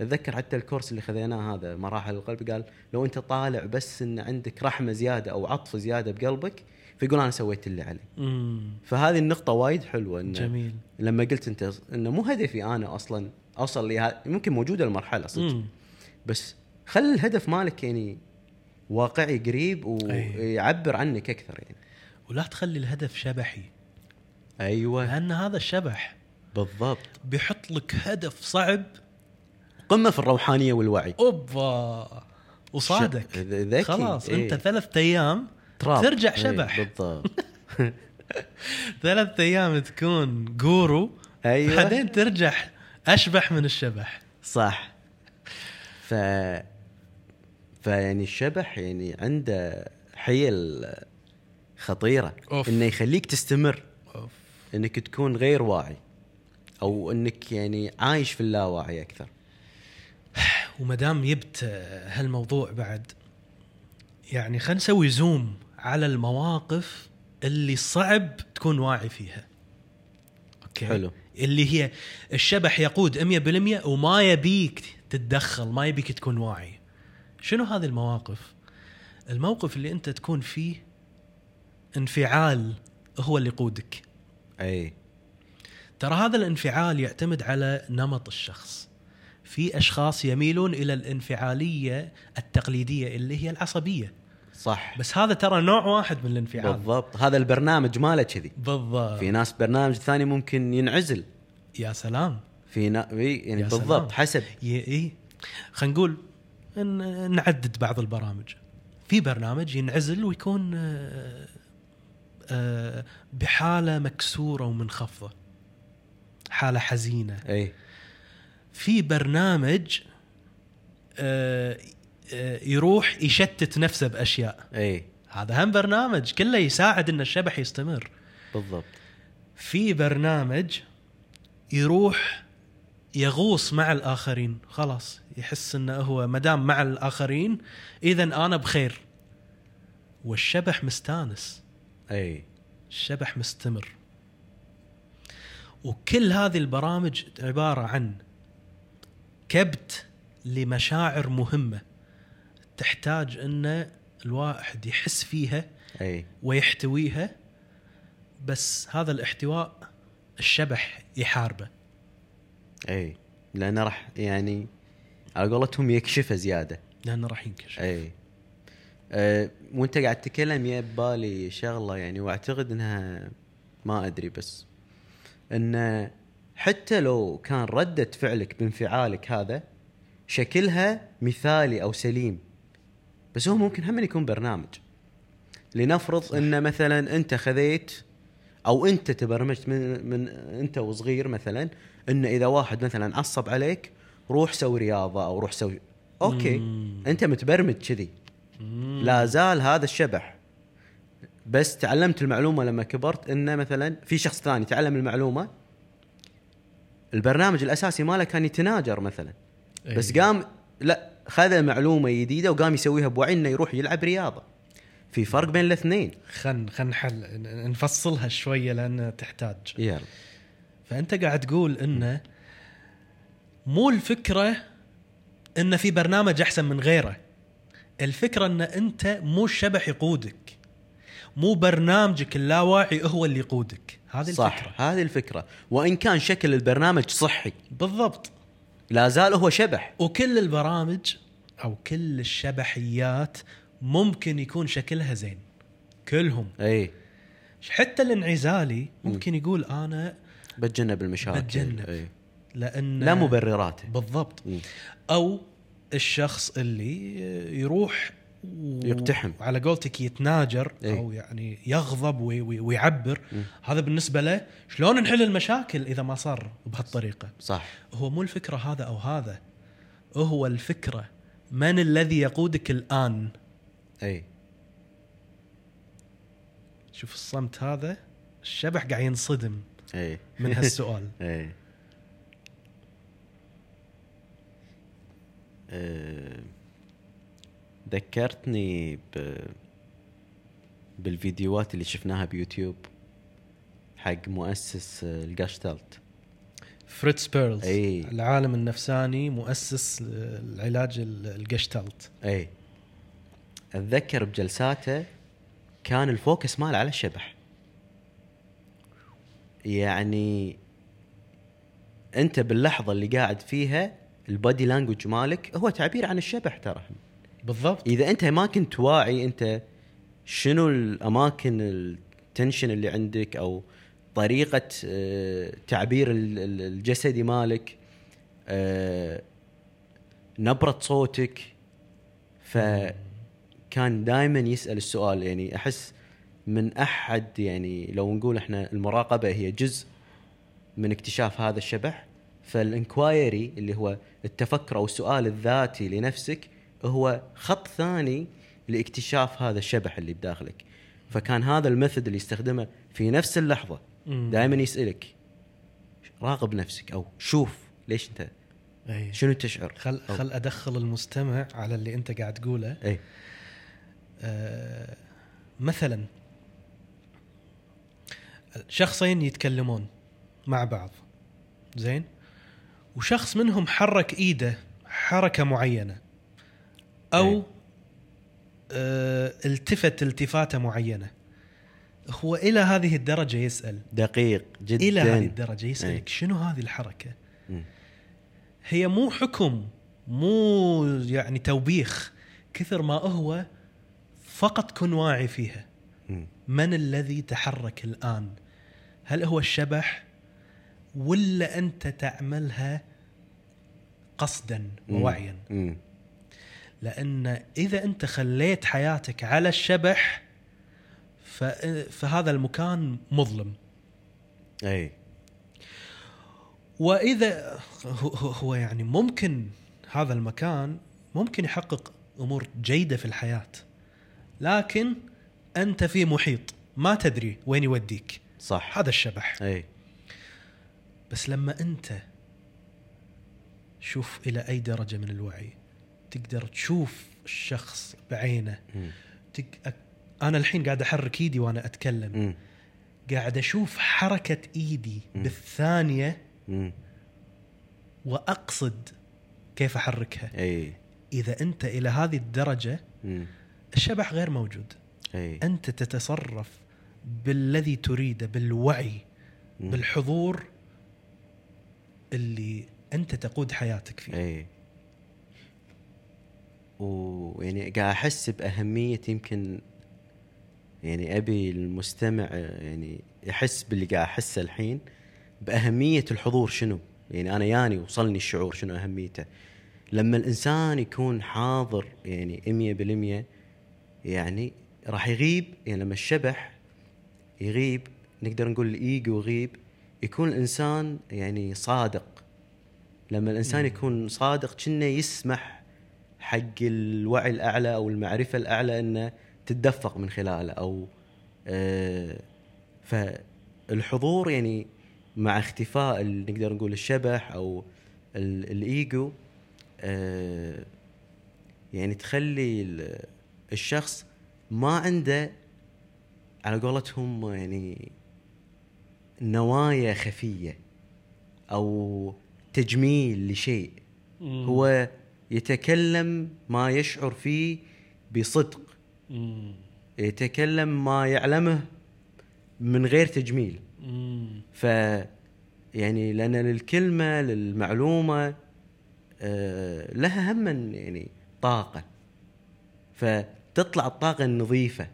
[SPEAKER 2] أتذكر حتى الكورس اللي خذيناه هذا مراحل القلب قال لو أنت طالع بس إن عندك رحمة زيادة أو عطف زيادة بقلبك فيقول أنا سويت اللي علي
[SPEAKER 1] مم.
[SPEAKER 2] فهذه النقطة وايد حلوة إن
[SPEAKER 1] جميل
[SPEAKER 2] لما قلت أنت إنه مو هدفي أنا أصلا أوصل لها ممكن موجودة المرحلة صدق. بس خلي الهدف مالك يعني واقعي قريب
[SPEAKER 1] أي.
[SPEAKER 2] ويعبر عنك أكثر يعني.
[SPEAKER 1] ولا تخلي الهدف شبحي.
[SPEAKER 2] أيوه.
[SPEAKER 1] لأن هذا الشبح
[SPEAKER 2] بالضبط.
[SPEAKER 1] بيحط لك هدف صعب.
[SPEAKER 2] قمة في الروحانية والوعي. أوبا. ذ- ذكي.
[SPEAKER 1] خلاص
[SPEAKER 2] إيه.
[SPEAKER 1] انت ثلاث أيام
[SPEAKER 2] تراب.
[SPEAKER 1] ترجع
[SPEAKER 2] إيه،
[SPEAKER 1] شبح.
[SPEAKER 2] بالضبط. [LAUGHS] [LAUGHS]
[SPEAKER 1] ثلاث أيام تكون جورو.
[SPEAKER 2] أيوه.
[SPEAKER 1] بعدين ترجع أشبح من الشبح.
[SPEAKER 2] صح. ف فيعني الشبح يعني عنده حيل خطيرة.
[SPEAKER 1] أوف.
[SPEAKER 2] إنه يخليك تستمر.
[SPEAKER 1] أوف.
[SPEAKER 2] إنك تكون غير واعي. أو إنك يعني عايش في اللاواعي أكثر.
[SPEAKER 1] وما دام جبت هالموضوع بعد يعني خلينا نسوي زوم على المواقف اللي صعب تكون واعي فيها. أوكي؟
[SPEAKER 2] حلو.
[SPEAKER 1] اللي هي الشبح يقود 100% وما يبيك تتدخل ما يبيك تكون واعي. شنو هذه المواقف؟ الموقف اللي أنت تكون فيه انفعال هو اللي يقودك.
[SPEAKER 2] أي.
[SPEAKER 1] ترى هذا الانفعال يعتمد على نمط الشخص. في أشخاص يميلون إلى الانفعالية التقليدية اللي هي العصبية.
[SPEAKER 2] صح.
[SPEAKER 1] بس هذا ترى نوع واحد من الانفعال.
[SPEAKER 2] بالضبط. هذا البرنامج ماله كذي؟
[SPEAKER 1] بالضبط.
[SPEAKER 2] في ناس برنامج ثاني ممكن ينعزل.
[SPEAKER 1] يا سلام.
[SPEAKER 2] في نا... يعني
[SPEAKER 1] يا
[SPEAKER 2] بالضبط
[SPEAKER 1] سلام.
[SPEAKER 2] حسب.
[SPEAKER 1] إي. خلينا نقول نعدد بعض البرامج. في برنامج ينعزل ويكون آه، آه، بحالة مكسورة ومنخفضة. حالة حزينة.
[SPEAKER 2] إي.
[SPEAKER 1] في برنامج آه، يروح يشتت نفسه بأشياء.
[SPEAKER 2] إي.
[SPEAKER 1] هذا هم برنامج كله يساعد إن الشبح يستمر.
[SPEAKER 2] بالضبط.
[SPEAKER 1] في برنامج يروح يغوص مع الآخرين. خلاص يحس إنه هو مدام مع الآخرين اذا أنا بخير. والشبح مستانس.
[SPEAKER 2] أي.
[SPEAKER 1] الشبح مستمر. وكل هذه البرامج عبارة عن كبت لمشاعر مهمة. تحتاج إن الواحد يحس فيها
[SPEAKER 2] أي.
[SPEAKER 1] ويحتويها بس هذا الاحتواء الشبح يحاربه.
[SPEAKER 2] اي لأنه راح يعني على قولتهم يكشفه زيادة.
[SPEAKER 1] لأنه راح ينكشف.
[SPEAKER 2] اي أه وأنت قاعد تتكلم يا ببالي شغلة يعني وأعتقد إنها ما أدري بس. إن حتى لو كان ردة فعلك بانفعالك هذا شكلها مثالي أو سليم. بس هو ممكن هم يكون برنامج. لنفرض. إن مثلا أنت خذيت أو أنت تبرمجت من من أنت وصغير مثلا ان إذا واحد مثلا عصب عليك روح سوي رياضة أو روح سوي okay
[SPEAKER 1] مم.
[SPEAKER 2] أنت متبرمج كذي. لا زال هذا الشبح. بس تعلمت المعلومة لما كبرت إنه مثلا في شخص ثاني تعلم المعلومة البرنامج الأساسي ماله كان يتناجر مثلا. بس
[SPEAKER 1] أي.
[SPEAKER 2] قام لا خذ معلومه جديده وقام يسويها بوعي إنه يروح يلعب رياضة. في فرق بين الاثنين.
[SPEAKER 1] خن خن نحل نفصلها شوية لأن تحتاج.
[SPEAKER 2] يلا.
[SPEAKER 1] فأنت قاعد تقول إنه مو الفكرة إن في برنامج أحسن من غيره. الفكرة إن أنت مو الشبح يقودك. مو برنامجك اللاواعي هو اللي يقودك. هذه
[SPEAKER 2] صح
[SPEAKER 1] الفكرة.
[SPEAKER 2] هذه الفكرة. وإن كان شكل البرنامج صحي.
[SPEAKER 1] بالضبط.
[SPEAKER 2] لا زال هو شبح.
[SPEAKER 1] وكل البرامج أو كل الشبحيات ممكن يكون شكلها زين كلهم
[SPEAKER 2] أي
[SPEAKER 1] حتى الانعزالي ممكن يقول أنا
[SPEAKER 2] بتجنب المشاكل
[SPEAKER 1] بتجنب.
[SPEAKER 2] أي.
[SPEAKER 1] لأن
[SPEAKER 2] لا مبررات
[SPEAKER 1] بالضبط
[SPEAKER 2] مم.
[SPEAKER 1] أو الشخص اللي يروح و-
[SPEAKER 2] يقتحم.
[SPEAKER 1] على قولتك يتناجر
[SPEAKER 2] إيه.
[SPEAKER 1] أو يعني يغضب وي- وي- ويعبر
[SPEAKER 2] مم.
[SPEAKER 1] هذا بالنسبة له شلون نحل المشاكل إذا ما صار بهالطريقة
[SPEAKER 2] صح
[SPEAKER 1] هو مو الفكرة هذا أو هذا هو الفكرة من الذي يقودك الآن
[SPEAKER 2] اي
[SPEAKER 1] شوف الصمت هذا الشبح قاعد ينصدم
[SPEAKER 2] اي
[SPEAKER 1] من [LAUGHS] هالسؤال.
[SPEAKER 2] اي أه، ذكرتني ب بالفيديوهات اللي شفناها بيوتيوب حق مؤسس آه، الجاشتالت
[SPEAKER 1] فريتز بيرلز
[SPEAKER 2] إيه.
[SPEAKER 1] العالم النفساني مؤسس العلاج ال- الجشتالت
[SPEAKER 2] اي أتذكر بجلساته كان ال focus ماله على الشبح. يعني أنت باللحظة اللي قاعد فيها ال body language مالك هو تعبير عن الشبح ترى.
[SPEAKER 1] بالضبط.
[SPEAKER 2] إذا أنت ما كنت واعي أنت شنو الأماكن ال tension اللي عندك أو طريقة آه، تعبير ال- ال- الجسدي مالك آه، نبرة صوتك فكان دائما يسأل السؤال يعني أحس من أحد يعني لو نقول إحنا المراقبة هي جزء من اكتشاف هذا الشبح فال inquiry اللي هو التفكر أو السؤال الذاتي لنفسك هو خط ثاني لاكتشاف هذا الشبح اللي بداخلك فكان هذا ال method اللي يستخدمه في نفس
[SPEAKER 1] اللحظة.
[SPEAKER 2] دائما يسألك راقب نفسك أو شوف ليش أنت
[SPEAKER 1] أي.
[SPEAKER 2] شنو تشعر
[SPEAKER 1] خل خل أدخل المستمع على اللي أنت قاعد تقوله آه مثلا شخصين يتكلمون مع بعض زين وشخص منهم حرك إيده حركة معينة أو
[SPEAKER 2] إيه.
[SPEAKER 1] آه التفت التفاتة معينة هو إلى هذه الدرجة يسأل
[SPEAKER 2] دقيق جدا
[SPEAKER 1] إلى هذه الدرجة يسالك
[SPEAKER 2] إيه.
[SPEAKER 1] شنو هذه
[SPEAKER 2] الحركة.
[SPEAKER 1] هي مو حكم مو يعني توبيخ كثر ما هو فقط كن واعي فيها. من الذي تحرك الآن؟ هل هو الشبح ولا أنت تعملها قصدا ووعيا؟
[SPEAKER 2] مم.
[SPEAKER 1] لأن إذا أنت خليت حياتك على الشبح فهذا المكان مظلم.
[SPEAKER 2] أي.
[SPEAKER 1] وإذا هو يعني ممكن هذا المكان ممكن يحقق أمور جيدة في الحياة. لكن أنت في محيط ما تدري وين يوديك
[SPEAKER 2] صح
[SPEAKER 1] هذا الشبح
[SPEAKER 2] أي
[SPEAKER 1] بس لما أنت شوف إلى أي درجة من الوعي تقدر تشوف الشخص بعينه. أك- أنا الحين قاعد أحرك إيدي وأنا أتكلم
[SPEAKER 2] مم.
[SPEAKER 1] قاعد أشوف حركة إيدي
[SPEAKER 2] مم.
[SPEAKER 1] بالثانية
[SPEAKER 2] مم.
[SPEAKER 1] وأقصد كيف أحركها
[SPEAKER 2] أي
[SPEAKER 1] إذا أنت إلى هذه الدرجة
[SPEAKER 2] مم.
[SPEAKER 1] الشبح غير موجود.
[SPEAKER 2] أي.
[SPEAKER 1] أنت تتصرف بالذي تريده بالوعي
[SPEAKER 2] مم.
[SPEAKER 1] بالحضور اللي أنت تقود حياتك فيه.
[SPEAKER 2] أي. ويعني قاعد أحس بأهمية يمكن يعني أبي المستمع يعني يحس باللي قاعد أحسه الحين بأهمية الحضور شنو؟ يعني أنا ياني وصلني الشعور شنو أهميته؟ لما الإنسان يكون حاضر يعني 100% يعني راح يغيب يعني لما الشبح يغيب نقدر نقول الإيجو يغيب يكون الإنسان يعني صادق. لما الإنسان يكون صادق كأنه يسمح حق الوعي الأعلى أو المعرفة الأعلى إنه تتدفق من خلاله أو آه فالحضور يعني مع اختفاء نقدر نقول الشبح أو ال- الإيجو آه يعني تخلي الشخص ما عنده على قولتهم يعني نوايا خفية أو تجميل لشيء. هو يتكلم ما يشعر فيه بصدق.
[SPEAKER 1] مم.
[SPEAKER 2] يتكلم ما يعلمه من غير تجميل.
[SPEAKER 1] مم.
[SPEAKER 2] ف يعني لأن للكلمة للمعلومة آه، لها هم يعني طاقة. فتطلع
[SPEAKER 1] الطاقة
[SPEAKER 2] النظيفة.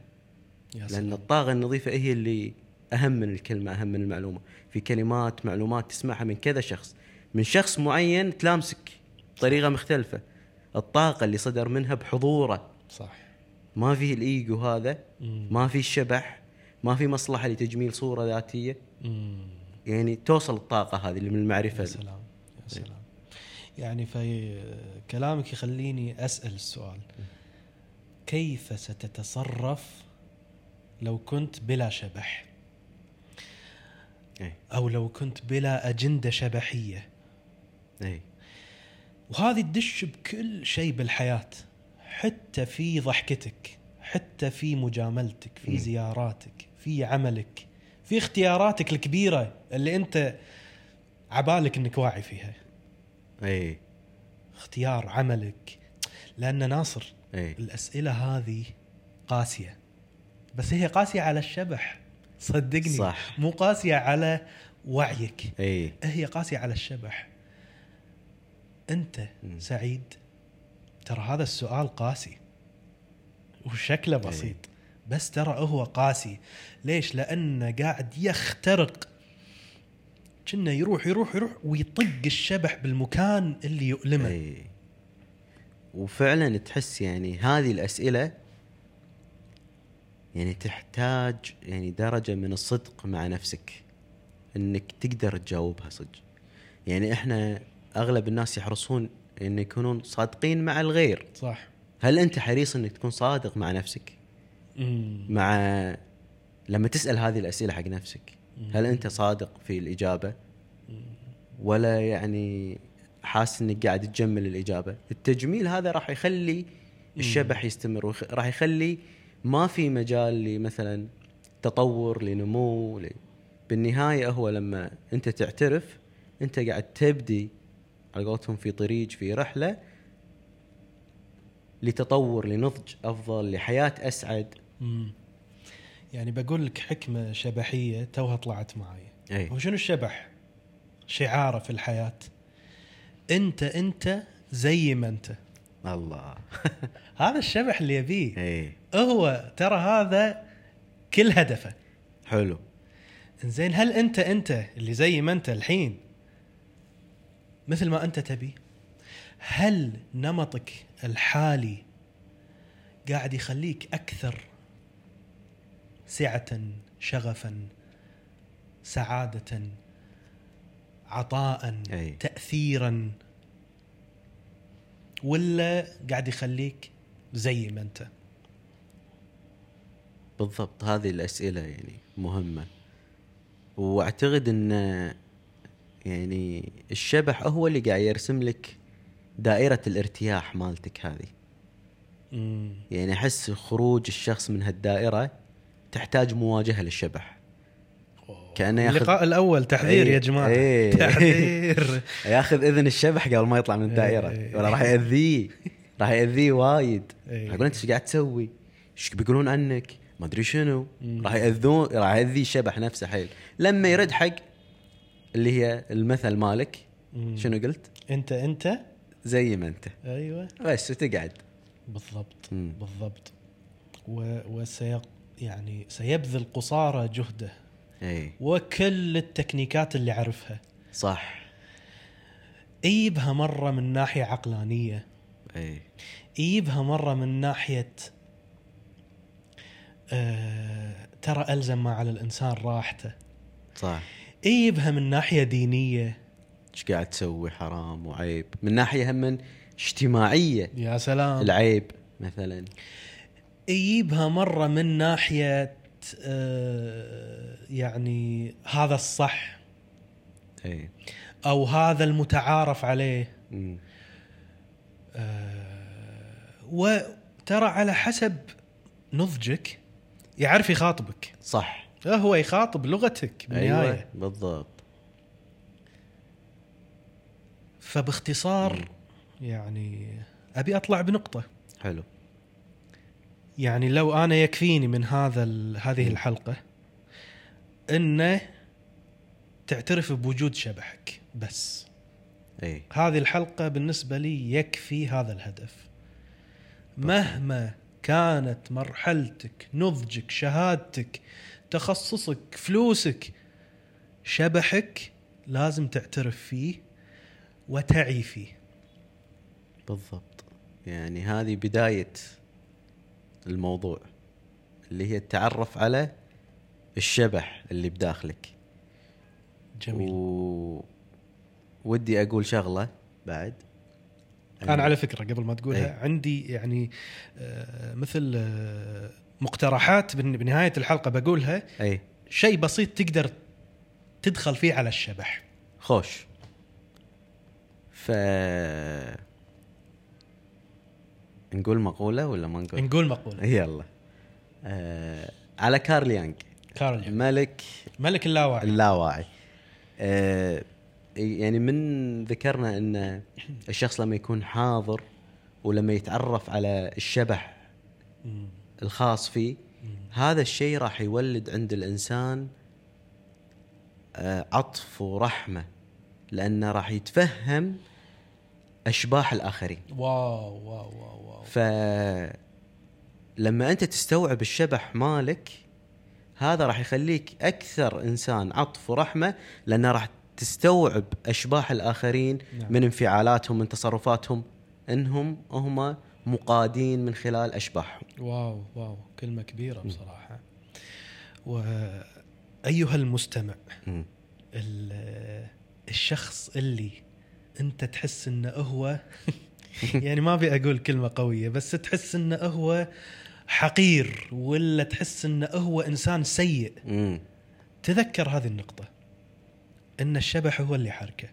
[SPEAKER 1] لأن.
[SPEAKER 2] الطاقة النظيفة هي اللي أهم من الكلمة أهم من المعلومة. في كلمات معلومات تسمعها من كذا شخص. من شخص معين تلامسك بطريقة مختلفة. الطاقة اللي صدر منها بحضوره.
[SPEAKER 1] صح.
[SPEAKER 2] ما في الإيجو هذا
[SPEAKER 1] مم.
[SPEAKER 2] ما في الشبح ما في مصلحة لتجميل صورة ذاتية.
[SPEAKER 1] مم.
[SPEAKER 2] يعني توصل الطاقة هذه اللي من المعرفة.
[SPEAKER 1] يا سلام يا سلام. يعني في كلامك يخليني أسأل السؤال. كيف ستتصرف لو كنت بلا شبح؟
[SPEAKER 2] اي
[SPEAKER 1] أو لو كنت بلا أجندة شبحية.
[SPEAKER 2] اي
[SPEAKER 1] وهذه تدش بكل شيء بالحياة حتى في ضحكتك حتى في مجاملتك في. زياراتك في عملك في اختياراتك الكبيرة اللي أنت عبالك إنك واعي فيها.
[SPEAKER 2] اي
[SPEAKER 1] اختيار عملك. لأن ناصر
[SPEAKER 2] اي
[SPEAKER 1] الأسئلة هذه قاسية. بس هي قاسية على الشبح. صدقني.
[SPEAKER 2] صح.
[SPEAKER 1] مو قاسية على وعيك.
[SPEAKER 2] اي
[SPEAKER 1] هي قاسية على الشبح. أنت
[SPEAKER 2] مم.
[SPEAKER 1] سعيد؟ ترى هذا السؤال قاسي. وشكله بسيط. بس ترى هو قاسي. ليش؟ لأنه قاعد يخترق. كنا يروح يروح يروح ويطق الشبح بالمكان اللي يؤلمه.
[SPEAKER 2] اي وفعلا تحس يعني هذه الأسئلة يعني تحتاج يعني درجة من الصدق مع نفسك إنك تقدر تجاوبها صدق. يعني إحنا أغلب الناس يحرصون إن يكونون صادقين مع الغير.
[SPEAKER 1] صح.
[SPEAKER 2] هل أنت حريص إنك تكون صادق مع نفسك؟
[SPEAKER 1] مم.
[SPEAKER 2] مع لما تسأل هذه الأسئلة حق نفسك هل أنت صادق في الإجابة؟ ولا يعني حاسس إنك قاعد تجمل الإجابة. التجميل هذا راح يخلي الشبح يستمر وخ- راح يخلي ما في مجال لمثلا تطور لنمو ل... بالنهاية هو لما أنت تعترف أنت قاعد تبدي على قولتهم في طريق في رحلة لتطور لنضج أفضل لحياة أسعد.
[SPEAKER 1] مم. يعني بقول لك حكمة شبحية توها طلعت معي.
[SPEAKER 2] اي
[SPEAKER 1] هو شنو الشبح؟ شعاره في الحياة. انت انت زي ما انت.
[SPEAKER 2] الله. [LAUGHS]
[SPEAKER 1] هذا الشبح اللي يبيه.
[SPEAKER 2] اي
[SPEAKER 1] هو ترى هذا كل هدفه.
[SPEAKER 2] حلو.
[SPEAKER 1] زين هل انت انت اللي زي ما انت الحين مثل ما انت تبي؟ هل نمطك الحالي قاعد يخليك أكثر سعة شغفا سعادة عطاء
[SPEAKER 2] أي.
[SPEAKER 1] تاثيرا ولا قاعد يخليك زي ما أنت
[SPEAKER 2] بالضبط هذه الأسئلة يعني مهمة وأعتقد إن يعني الشبح هو اللي قاعد يرسم لك دائرة الارتياح مالتك هذه
[SPEAKER 1] مم.
[SPEAKER 2] يعني أحس خروج الشخص من هالدائرة تحتاج مواجهة للشبح كأنه ياخذ
[SPEAKER 1] اللقاء الأول تحذير
[SPEAKER 2] إيه،
[SPEAKER 1] يا جماعة
[SPEAKER 2] إيه. [LAUGHS]
[SPEAKER 1] تحذير
[SPEAKER 2] ياخذ إذن الشبح قبل ما يطلع من
[SPEAKER 1] إيه.
[SPEAKER 2] ولا راح يأذيه [LAUGHS] راح يأذيه وايد. راح يقول انت إيش قاعد تسوي؟ إيش بيقولون عنك؟ ما أدري شنو. راح يأذون راح يأذي الشبح نفسه حيل لما يرد حق اللي هي المثل مالك. شنو قلت؟
[SPEAKER 1] أنت أنت
[SPEAKER 2] زي ما أنت
[SPEAKER 1] أيوه
[SPEAKER 2] بس وتقعد
[SPEAKER 1] بالضبط
[SPEAKER 2] مم.
[SPEAKER 1] بالضبط و... وسي يعني سيبذل قصارى جهده
[SPEAKER 2] اي
[SPEAKER 1] وكل التكنيكات اللي عرفها
[SPEAKER 2] صح.
[SPEAKER 1] يجيبها مرة من ناحية عقلانية.
[SPEAKER 2] اي
[SPEAKER 1] يجيبها مرة من ناحية آه... ترى ألزم ما على الإنسان راحته.
[SPEAKER 2] صح.
[SPEAKER 1] يجيبها من ناحية دينية.
[SPEAKER 2] إيش قاعد تسوي؟ حرام وعيب. من ناحية هم من اجتماعية.
[SPEAKER 1] يا سلام.
[SPEAKER 2] العيب مثلا.
[SPEAKER 1] يجيبها مرة من ناحية يعني هذا الصح.
[SPEAKER 2] إي.
[SPEAKER 1] أو هذا المتعارف عليه.
[SPEAKER 2] مم.
[SPEAKER 1] آه، وترى على حسب نضجك يعرف يخاطبك.
[SPEAKER 2] صح.
[SPEAKER 1] هو يخاطب لغتك بالنهاية.
[SPEAKER 2] أيوه بالضبط.
[SPEAKER 1] فباختصار يعني أبي أطلع بنقطة.
[SPEAKER 2] حلو.
[SPEAKER 1] يعني لو أنا يكفيني من هذا هذه الحلقة إنه تعترف بوجود شبحك بس.
[SPEAKER 2] إي.
[SPEAKER 1] هذه الحلقة بالنسبة لي يكفي هذا الهدف. مهما كانت مرحلتك نضجك شهادتك تخصصك فلوسك شبحك لازم تعترف فيه وتعي فيه.
[SPEAKER 2] بالضبط. يعني هذه بداية الموضوع اللي هي التعرف على الشبح اللي بداخلك.
[SPEAKER 1] جميل.
[SPEAKER 2] و... ودي أقول شغلة بعد.
[SPEAKER 1] أنا على فكرة قبل ما تقولها
[SPEAKER 2] إيه.
[SPEAKER 1] عندي يعني آه، مثل آه، مقترحات بن- بنهاية الحلقة بقولها.
[SPEAKER 2] اي
[SPEAKER 1] شيء بسيط تقدر تدخل فيه على الشبح.
[SPEAKER 2] خوش. ف نقول مقولة ولا ما نقول؟
[SPEAKER 1] نقول مقولة.
[SPEAKER 2] يلا. آه على كارل يانج.
[SPEAKER 1] كارل يونغ.
[SPEAKER 2] ملك
[SPEAKER 1] ملك اللاواعي.
[SPEAKER 2] اللاواعي. آه يعني من ذكرنا إن الشخص لما يكون حاضر ولما يتعرف على الشبح. الخاص فيه هذا الشيء راح يولد عند الإنسان آه، عطف ورحمة لأنه راح يتفهم أشباح الآخرين.
[SPEAKER 1] واو واو واو واو.
[SPEAKER 2] ف لما أنت تستوعب الشبح مالك هذا راح يخليك أكثر إنسان عطف ورحمة لأنه راح تستوعب أشباح الآخرين
[SPEAKER 1] نعم.
[SPEAKER 2] من انفعالاتهم من تصرفاتهم. إنهم هم مقادين من خلال أشباحهم.
[SPEAKER 1] واو واو. كلمة كبيرة بصراحة. وايها المستمع. ال- الشخص اللي أنت تحس انه هو [LAUGHS] يعني ما أبي أقول كلمة قوية بس تحس انه هو حقير ولا تحس انه هو إنسان سيء. تذكر هذه النقطة إن الشبح هو اللي حركه.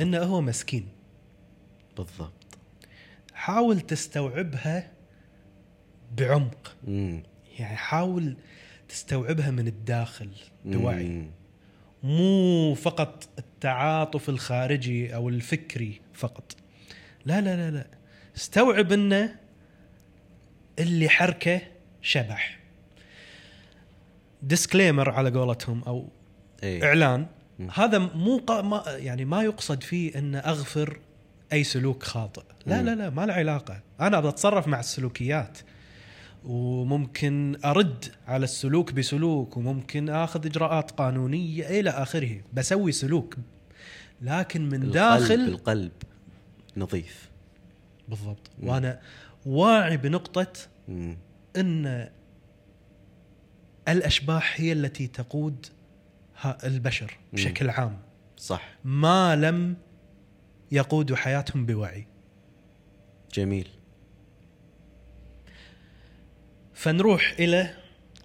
[SPEAKER 1] انه هو مسكين.
[SPEAKER 2] بالضبط.
[SPEAKER 1] حاول تستوعبها بعمق. يعني حاول تستوعبها من الداخل بوعي. مو فقط التعاطف الخارجي أو الفكري فقط. لا لا لا لا. استوعب إنه اللي حركه شبح. ديسكليمر على قولتهم أو
[SPEAKER 2] إيه.
[SPEAKER 1] إعلان.
[SPEAKER 2] مم.
[SPEAKER 1] هذا مو قا ما يعني ما يقصد فيه ان أغفر أي سلوك خاطئ. لا
[SPEAKER 2] مم.
[SPEAKER 1] لا لا ما له علاقة. أنا بتصرف مع السلوكيات. وممكن أرد على السلوك بسلوك وممكن آخذ إجراءات قانونية إلى آخره. بسوي سلوك لكن من
[SPEAKER 2] القلب
[SPEAKER 1] داخل
[SPEAKER 2] القلب نظيف.
[SPEAKER 1] بالضبط.
[SPEAKER 2] مم.
[SPEAKER 1] وأنا واعي بنقطة
[SPEAKER 2] مم.
[SPEAKER 1] إن الأشباح هي التي تقود البشر بشكل عام.
[SPEAKER 2] صح.
[SPEAKER 1] ما لم يقودوا حياتهم بوعي.
[SPEAKER 2] جميل.
[SPEAKER 1] فنروح إلى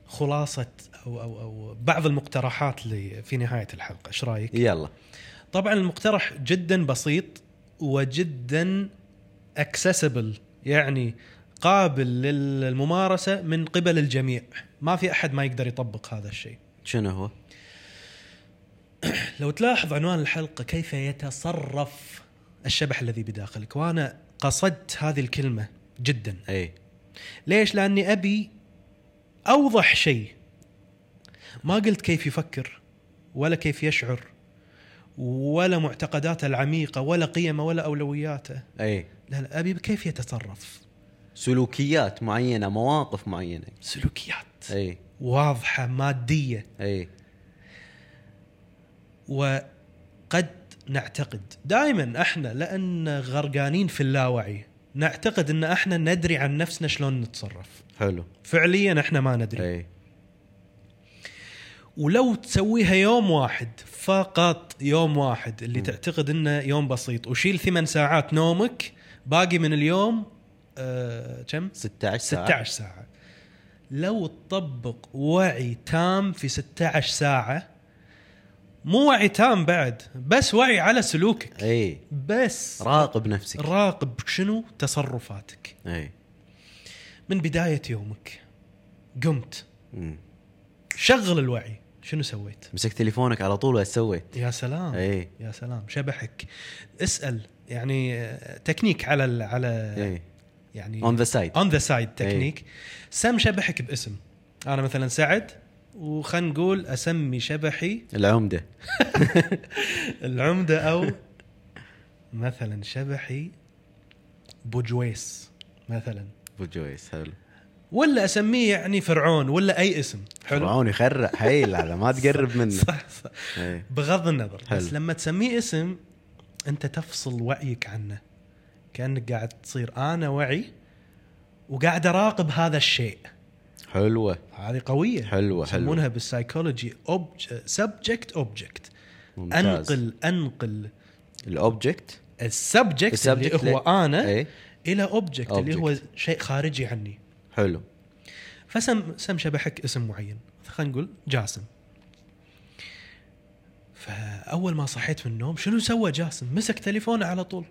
[SPEAKER 1] خلاصة أو أو أو بعض المقترحات اللي في نهاية الحلقة. إيش رأيك؟
[SPEAKER 2] يلا.
[SPEAKER 1] طبعا المقترح جدا بسيط وجدا اكسسبل يعني قابل للممارسة من قبل الجميع. ما في أحد ما يقدر يطبق هذا الشيء.
[SPEAKER 2] شنو هو؟
[SPEAKER 1] لو تلاحظ عنوان الحلقة كيف يتصرف الشبح الذي بداخلك. وأنا قصدت هذه الكلمة جدا.
[SPEAKER 2] أي.
[SPEAKER 1] ليش؟ لأني أبي أوضح شيء. ما قلت كيف يفكر ولا كيف يشعر ولا معتقداته العميقة ولا قيمه ولا أولوياته.
[SPEAKER 2] أي.
[SPEAKER 1] لا لا أبي كيف يتصرف؟
[SPEAKER 2] سلوكيات معينة مواقف معينة.
[SPEAKER 1] سلوكيات.
[SPEAKER 2] أي.
[SPEAKER 1] واضحة مادية.
[SPEAKER 2] أي.
[SPEAKER 1] وقد نعتقد دائما إحنا لأن غرقانين في اللاوعي. نعتقد إن إحنا ندري عن نفسنا شلون نتصرف.
[SPEAKER 2] حلو.
[SPEAKER 1] فعليا إحنا ما ندري.
[SPEAKER 2] أي.
[SPEAKER 1] ولو تسويها يوم واحد فقط يوم واحد اللي تعتقد إنه يوم بسيط. وشيل ثمان ساعات نومك باقي من اليوم آه كم؟
[SPEAKER 2] 16 ساعه
[SPEAKER 1] 16 ساعة. لو تطبق وعي تام في 16 ساعة مو وعي تام بعد بس وعي على سلوكك.
[SPEAKER 2] إي.
[SPEAKER 1] بس
[SPEAKER 2] راقب نفسك.
[SPEAKER 1] راقب شنو؟ تصرفاتك.
[SPEAKER 2] إي.
[SPEAKER 1] من بداية يومك قمت.
[SPEAKER 2] مم.
[SPEAKER 1] شغل الوعي. شنو سويت؟
[SPEAKER 2] مسكت تليفونك على طول وإيش سويت؟
[SPEAKER 1] يا سلام.
[SPEAKER 2] إي.
[SPEAKER 1] يا سلام. شبحك. اسأل. يعني تكنيك على ال على
[SPEAKER 2] إي.
[SPEAKER 1] يعني
[SPEAKER 2] on the side
[SPEAKER 1] on the side technique. سم شبحك باسم. أنا مثلا سعد وخلينا نقول أسمي شبحي.
[SPEAKER 2] العمدة. [LAUGHS]
[SPEAKER 1] العمدة أو مثلا شبحي بوجويس مثلا.
[SPEAKER 2] ابو جويس حلو.
[SPEAKER 1] ولا أسميه يعني فرعون ولا أي اسم حلو؟
[SPEAKER 2] فرعون يخرع حيل على ما تقرب منه. [LAUGHS]
[SPEAKER 1] صح صح.
[SPEAKER 2] اي
[SPEAKER 1] بغض النظر
[SPEAKER 2] حلو.
[SPEAKER 1] بس لما تسميه اسم أنت تفصل وعيك عنه. كأنك قاعد تصير أنا وعي وقاعد أراقب هذا الشيء.
[SPEAKER 2] حلوة.
[SPEAKER 1] هذه
[SPEAKER 2] قوية. حلوة
[SPEAKER 1] يسمونها بالسايكولوجي subject object.
[SPEAKER 2] أنقل
[SPEAKER 1] أنقل. ال
[SPEAKER 2] object
[SPEAKER 1] ال subject
[SPEAKER 2] اللي
[SPEAKER 1] هو أنا
[SPEAKER 2] اي
[SPEAKER 1] إلى object اللي هو. شيء خارجي عني.
[SPEAKER 2] حلو.
[SPEAKER 1] فسم سم شبحك اسم معين. خلينا نقول جاسم. فأول ما صحيت من النوم شنو سوى جاسم؟ مسك تليفونه على طول.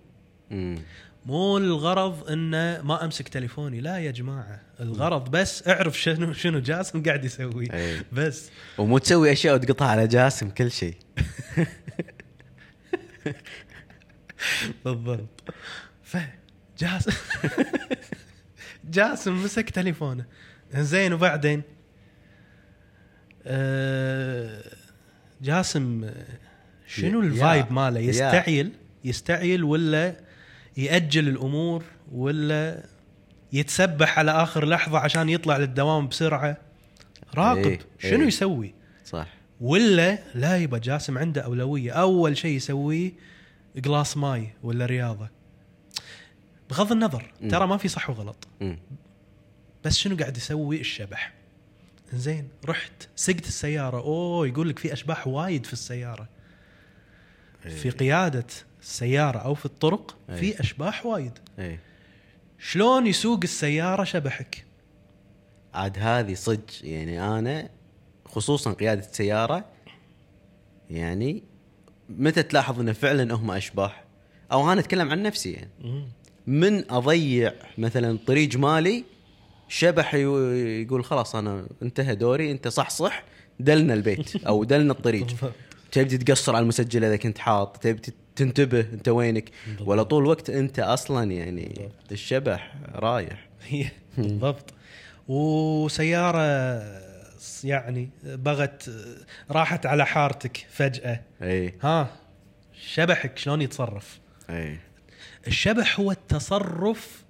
[SPEAKER 2] مم.
[SPEAKER 1] مو الغرض إنه ما أمسك تليفوني. لا يا جماعة الغرض بس اعرف شنو شنو جاسم قاعد يسوي.
[SPEAKER 2] أي.
[SPEAKER 1] بس.
[SPEAKER 2] ومو تسوي أشياء وتقطها على جاسم كل شيء. [LAUGHS]
[SPEAKER 1] بالضبط. فجاسم [LAUGHS] جاسم. مسك تليفونه. زين وبعدين؟ آه، جاسم شنو الفايب ماله. يستعيل يستعيل ولا يأجل الأمور ولا يتسبح على آخر لحظة عشان يطلع للدوام بسرعة؟ راقب.
[SPEAKER 2] إيه،
[SPEAKER 1] شنو
[SPEAKER 2] إيه.
[SPEAKER 1] يسوي؟
[SPEAKER 2] صح.
[SPEAKER 1] ولا لا يبقى جاسم عنده أولوية. أول شيء يسويه قلاص ماي ولا رياضة. بغض النظر
[SPEAKER 2] مم.
[SPEAKER 1] ترى ما في صح وغلط.
[SPEAKER 2] مم.
[SPEAKER 1] بس شنو قاعد يسوي؟ الشبح. زين رحت سقت السيارة. أوه يقول لك في أشباح وايد في السيارة. في قيادة السيارة أو في الطرق
[SPEAKER 2] إيه.
[SPEAKER 1] في أشباح وايد.
[SPEAKER 2] أي.
[SPEAKER 1] شلون يسوق السيارة شبحك
[SPEAKER 2] عاد هذه صدق يعني أنا خصوصا قيادة سياره يعني متى تلاحظ انه فعلا هم أشباح؟ أو أنا أتكلم عن نفسي يعني. من أضيع مثلا طريق مالي شبح يقول خلاص أنا انتهى دوري أنت صح صح دلنا البيت أو دلنا الطريق. تبدي تقصر على المسجل إذا كنت حاط تبدي تنتبه أنت وينك؟ ولا طول الوقت أنت أصلا يعني الشبح رايح. [LAUGHS]
[SPEAKER 1] بالضبط. وسيارة يعني بغت راحت على حارتك فجأة.
[SPEAKER 2] إي.
[SPEAKER 1] ها شبحك شلون يتصرف؟
[SPEAKER 2] إي.
[SPEAKER 1] الشبح هو التصرف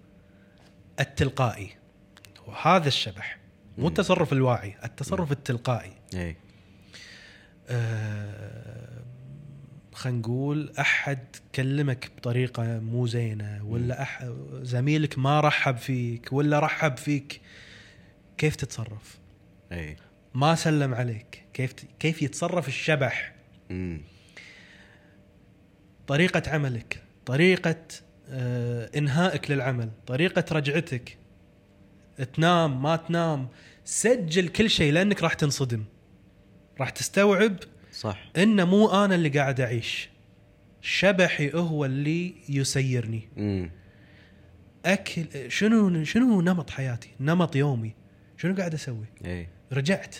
[SPEAKER 1] التلقائي. وهذا الشبح مو التصرف الواعي التصرف التلقائي. إي. خلينا نقول أحد كلمك بطريقة مو زينة ولا أح... زميلك ما رحب فيك ولا رحب فيك كيف تتصرف؟
[SPEAKER 2] إي
[SPEAKER 1] ما سلم عليك كيف ت... كيف يتصرف الشبح؟
[SPEAKER 2] امم
[SPEAKER 1] طريقة عملك طريقة آه إنهائك للعمل طريقة رجعتك تنام ما تنام سجل كل شيء لأنك راح تنصدم راح تستوعب
[SPEAKER 2] صح.
[SPEAKER 1] إن مو أنا اللي قاعد أعيش. شبحي هو اللي يسيرني.
[SPEAKER 2] امم
[SPEAKER 1] أكل شنو شنو نمط حياتي؟ نمط يومي. شنو قاعد أسوي؟
[SPEAKER 2] اي
[SPEAKER 1] رجعت.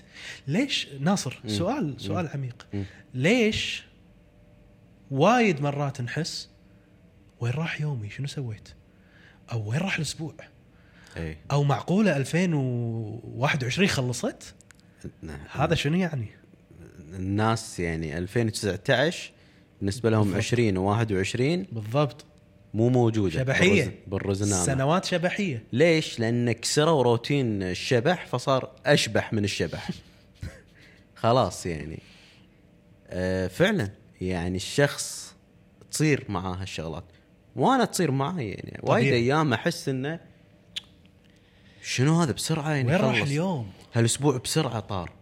[SPEAKER 1] ليش؟ ناصر
[SPEAKER 2] مم.
[SPEAKER 1] سؤال سؤال عميق.
[SPEAKER 2] مم.
[SPEAKER 1] ليش وايد مرات نحس وين راح يومي؟ شنو سويت؟ أو وين راح الأسبوع؟
[SPEAKER 2] اي
[SPEAKER 1] أو معقولة 2021 خلصت؟
[SPEAKER 2] نعم.
[SPEAKER 1] هذا شنو يعني؟
[SPEAKER 2] الناس يعني 2019 بالنسبة لهم 20 و21
[SPEAKER 1] بالضبط
[SPEAKER 2] مو
[SPEAKER 1] موجودة.
[SPEAKER 2] بالرز- بالرزنامة
[SPEAKER 1] سنوات شبحية
[SPEAKER 2] ليش؟ لأن كسروا روتين الشبح فصار أشبح من الشبح. [LAUGHS] خلاص يعني آه فعلا يعني الشخص تصير معاه هالشغلات وأنا تصير معي يعني وايد. أيام أحس إنه شنو هذا بسرعة يعني
[SPEAKER 1] وين راح. اليوم
[SPEAKER 2] هالأسبوع بسرعة طار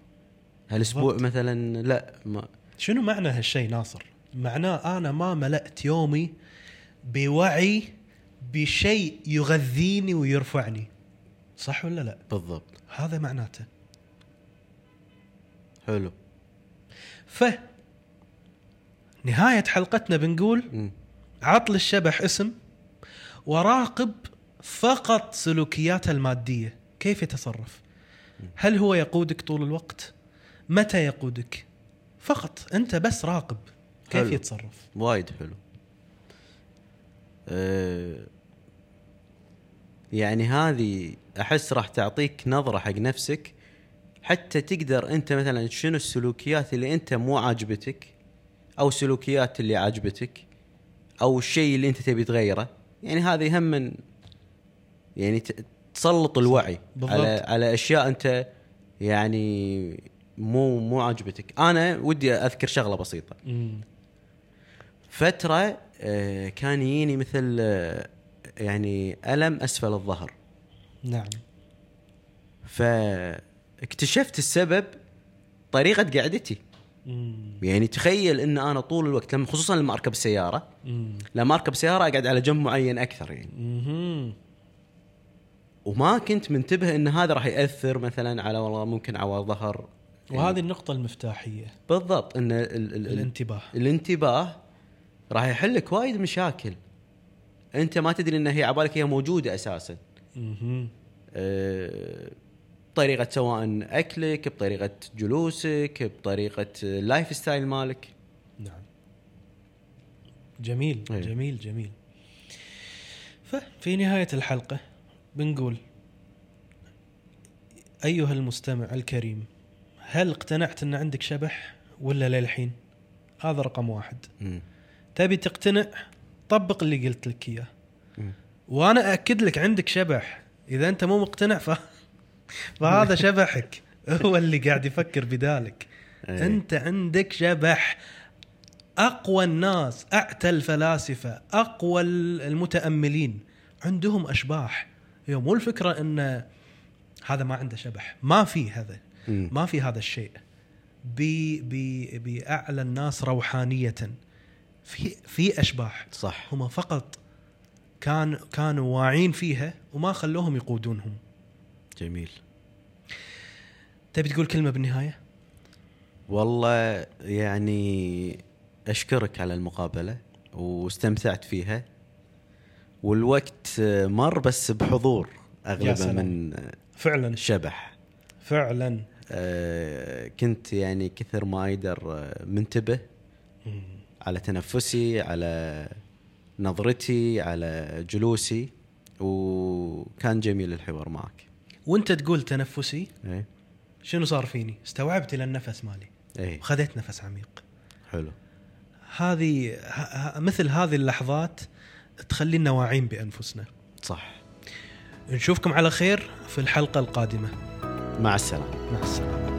[SPEAKER 2] هالاسبوع. مثلا لا ما
[SPEAKER 1] شنو معنى هالشيء ناصر؟ معناه أنا ما ملأت يومي بوعي بشيء يغذيني ويرفعني. صح ولا لا؟
[SPEAKER 2] بالضبط
[SPEAKER 1] هذا معناته.
[SPEAKER 2] حلو
[SPEAKER 1] ف نهاية حلقتنا بنقول
[SPEAKER 2] مم.
[SPEAKER 1] عطل الشبح اسم وراقب فقط سلوكياته المادية كيف يتصرف هل هو يقودك طول الوقت متى يقودك؟ فقط أنت بس راقب. كيف
[SPEAKER 2] حلو.
[SPEAKER 1] يتصرف؟
[SPEAKER 2] وايد حلو. أه يعني هذه أحس راح تعطيك نظرة حق نفسك. حتى تقدر أنت مثلا شنو السلوكيات اللي أنت مو عاجبتك أو السلوكيات اللي عاجبتك أو الشيء اللي أنت تبي تغيره. يعني هذه هم من يعني تسلط الوعي
[SPEAKER 1] بالضبط.
[SPEAKER 2] على على أشياء أنت يعني مو مو عاجبتك أنا ودي أذكر شغلة بسيطة
[SPEAKER 1] مم.
[SPEAKER 2] فترة آه، كان يجيني مثل آه، يعني ألم أسفل الظهر
[SPEAKER 1] نعم
[SPEAKER 2] فاكتشفت السبب طريقة قعدتي
[SPEAKER 1] مم.
[SPEAKER 2] يعني تخيل إن أنا طول الوقت لما خصوصا لما أركب السيارة
[SPEAKER 1] مم.
[SPEAKER 2] لما أركب سيارة أقعد على جنب معين أكثر يعني. وما كنت منتبه إن هذا راح يأثر مثلا على والله ممكن على ظهر
[SPEAKER 1] وهذه النقطة المفتاحية.
[SPEAKER 2] بالضبط إن ال ال ال
[SPEAKER 1] الانتباه.
[SPEAKER 2] الانتباه راح يحل لك وايد مشاكل. أنت ما تدري إن هي عبالك هي موجودة أساسا.
[SPEAKER 1] مهم.
[SPEAKER 2] أه، بطريقة سواء أكلك بطريقة جلوسك بطريقة ال lifestyle مالك.
[SPEAKER 1] نعم. جميل
[SPEAKER 2] أيه.
[SPEAKER 1] جميل جميل. ففي نهاية الحلقة بنقول أيها المستمع الكريم هل اقتنعت أن عندك شبح ولا للحين هذا رقم واحد. تبي تقتنع؟ طبق اللي قلت لك إياه.
[SPEAKER 2] مم.
[SPEAKER 1] وأنا أأكد لك عندك شبح. إذا أنت مو مقتنع ف... فهذا [LAUGHS] شبحك. هو اللي قاعد يفكر بذلك
[SPEAKER 2] أيه.
[SPEAKER 1] أنت عندك شبح. أقوى الناس أعتى الفلاسفة أقوى المتأملين عندهم أشباح. هي مو الفكرة أن هذا ما عنده شبح. ما في هذا. ما في هذا الشيء. بي بي بأعلى الناس روحانية. في في أشباح
[SPEAKER 2] صح.
[SPEAKER 1] هم فقط كان كانوا واعين فيها وما خلوهم يقودونهم.
[SPEAKER 2] جميل.
[SPEAKER 1] تبي تقول كلمة بالنهاية؟
[SPEAKER 2] والله يعني أشكرك على المقابلة واستمتعت فيها. والوقت مر بس بحضور
[SPEAKER 1] أغلبه.
[SPEAKER 2] من
[SPEAKER 1] فعلا.
[SPEAKER 2] الشبح
[SPEAKER 1] فعلا.
[SPEAKER 2] كنت يعني كثر ما أقدر آه، منتبه على تنفسي على نظرتي على جلوسي وكان جميل الحوار معك.
[SPEAKER 1] وأنت تقول تنفسي؟
[SPEAKER 2] إيه.
[SPEAKER 1] شنو صار فيني؟ استوعبت إلى النفس مالي.
[SPEAKER 2] إيه.
[SPEAKER 1] وخذيت نفس عميق.
[SPEAKER 2] حلو.
[SPEAKER 1] هذه مثل هذه اللحظات تخلينا واعين بأنفسنا.
[SPEAKER 2] صح.
[SPEAKER 1] نشوفكم على خير في الحلقة القادمة.
[SPEAKER 2] مع السلامة.
[SPEAKER 1] مع السلامة.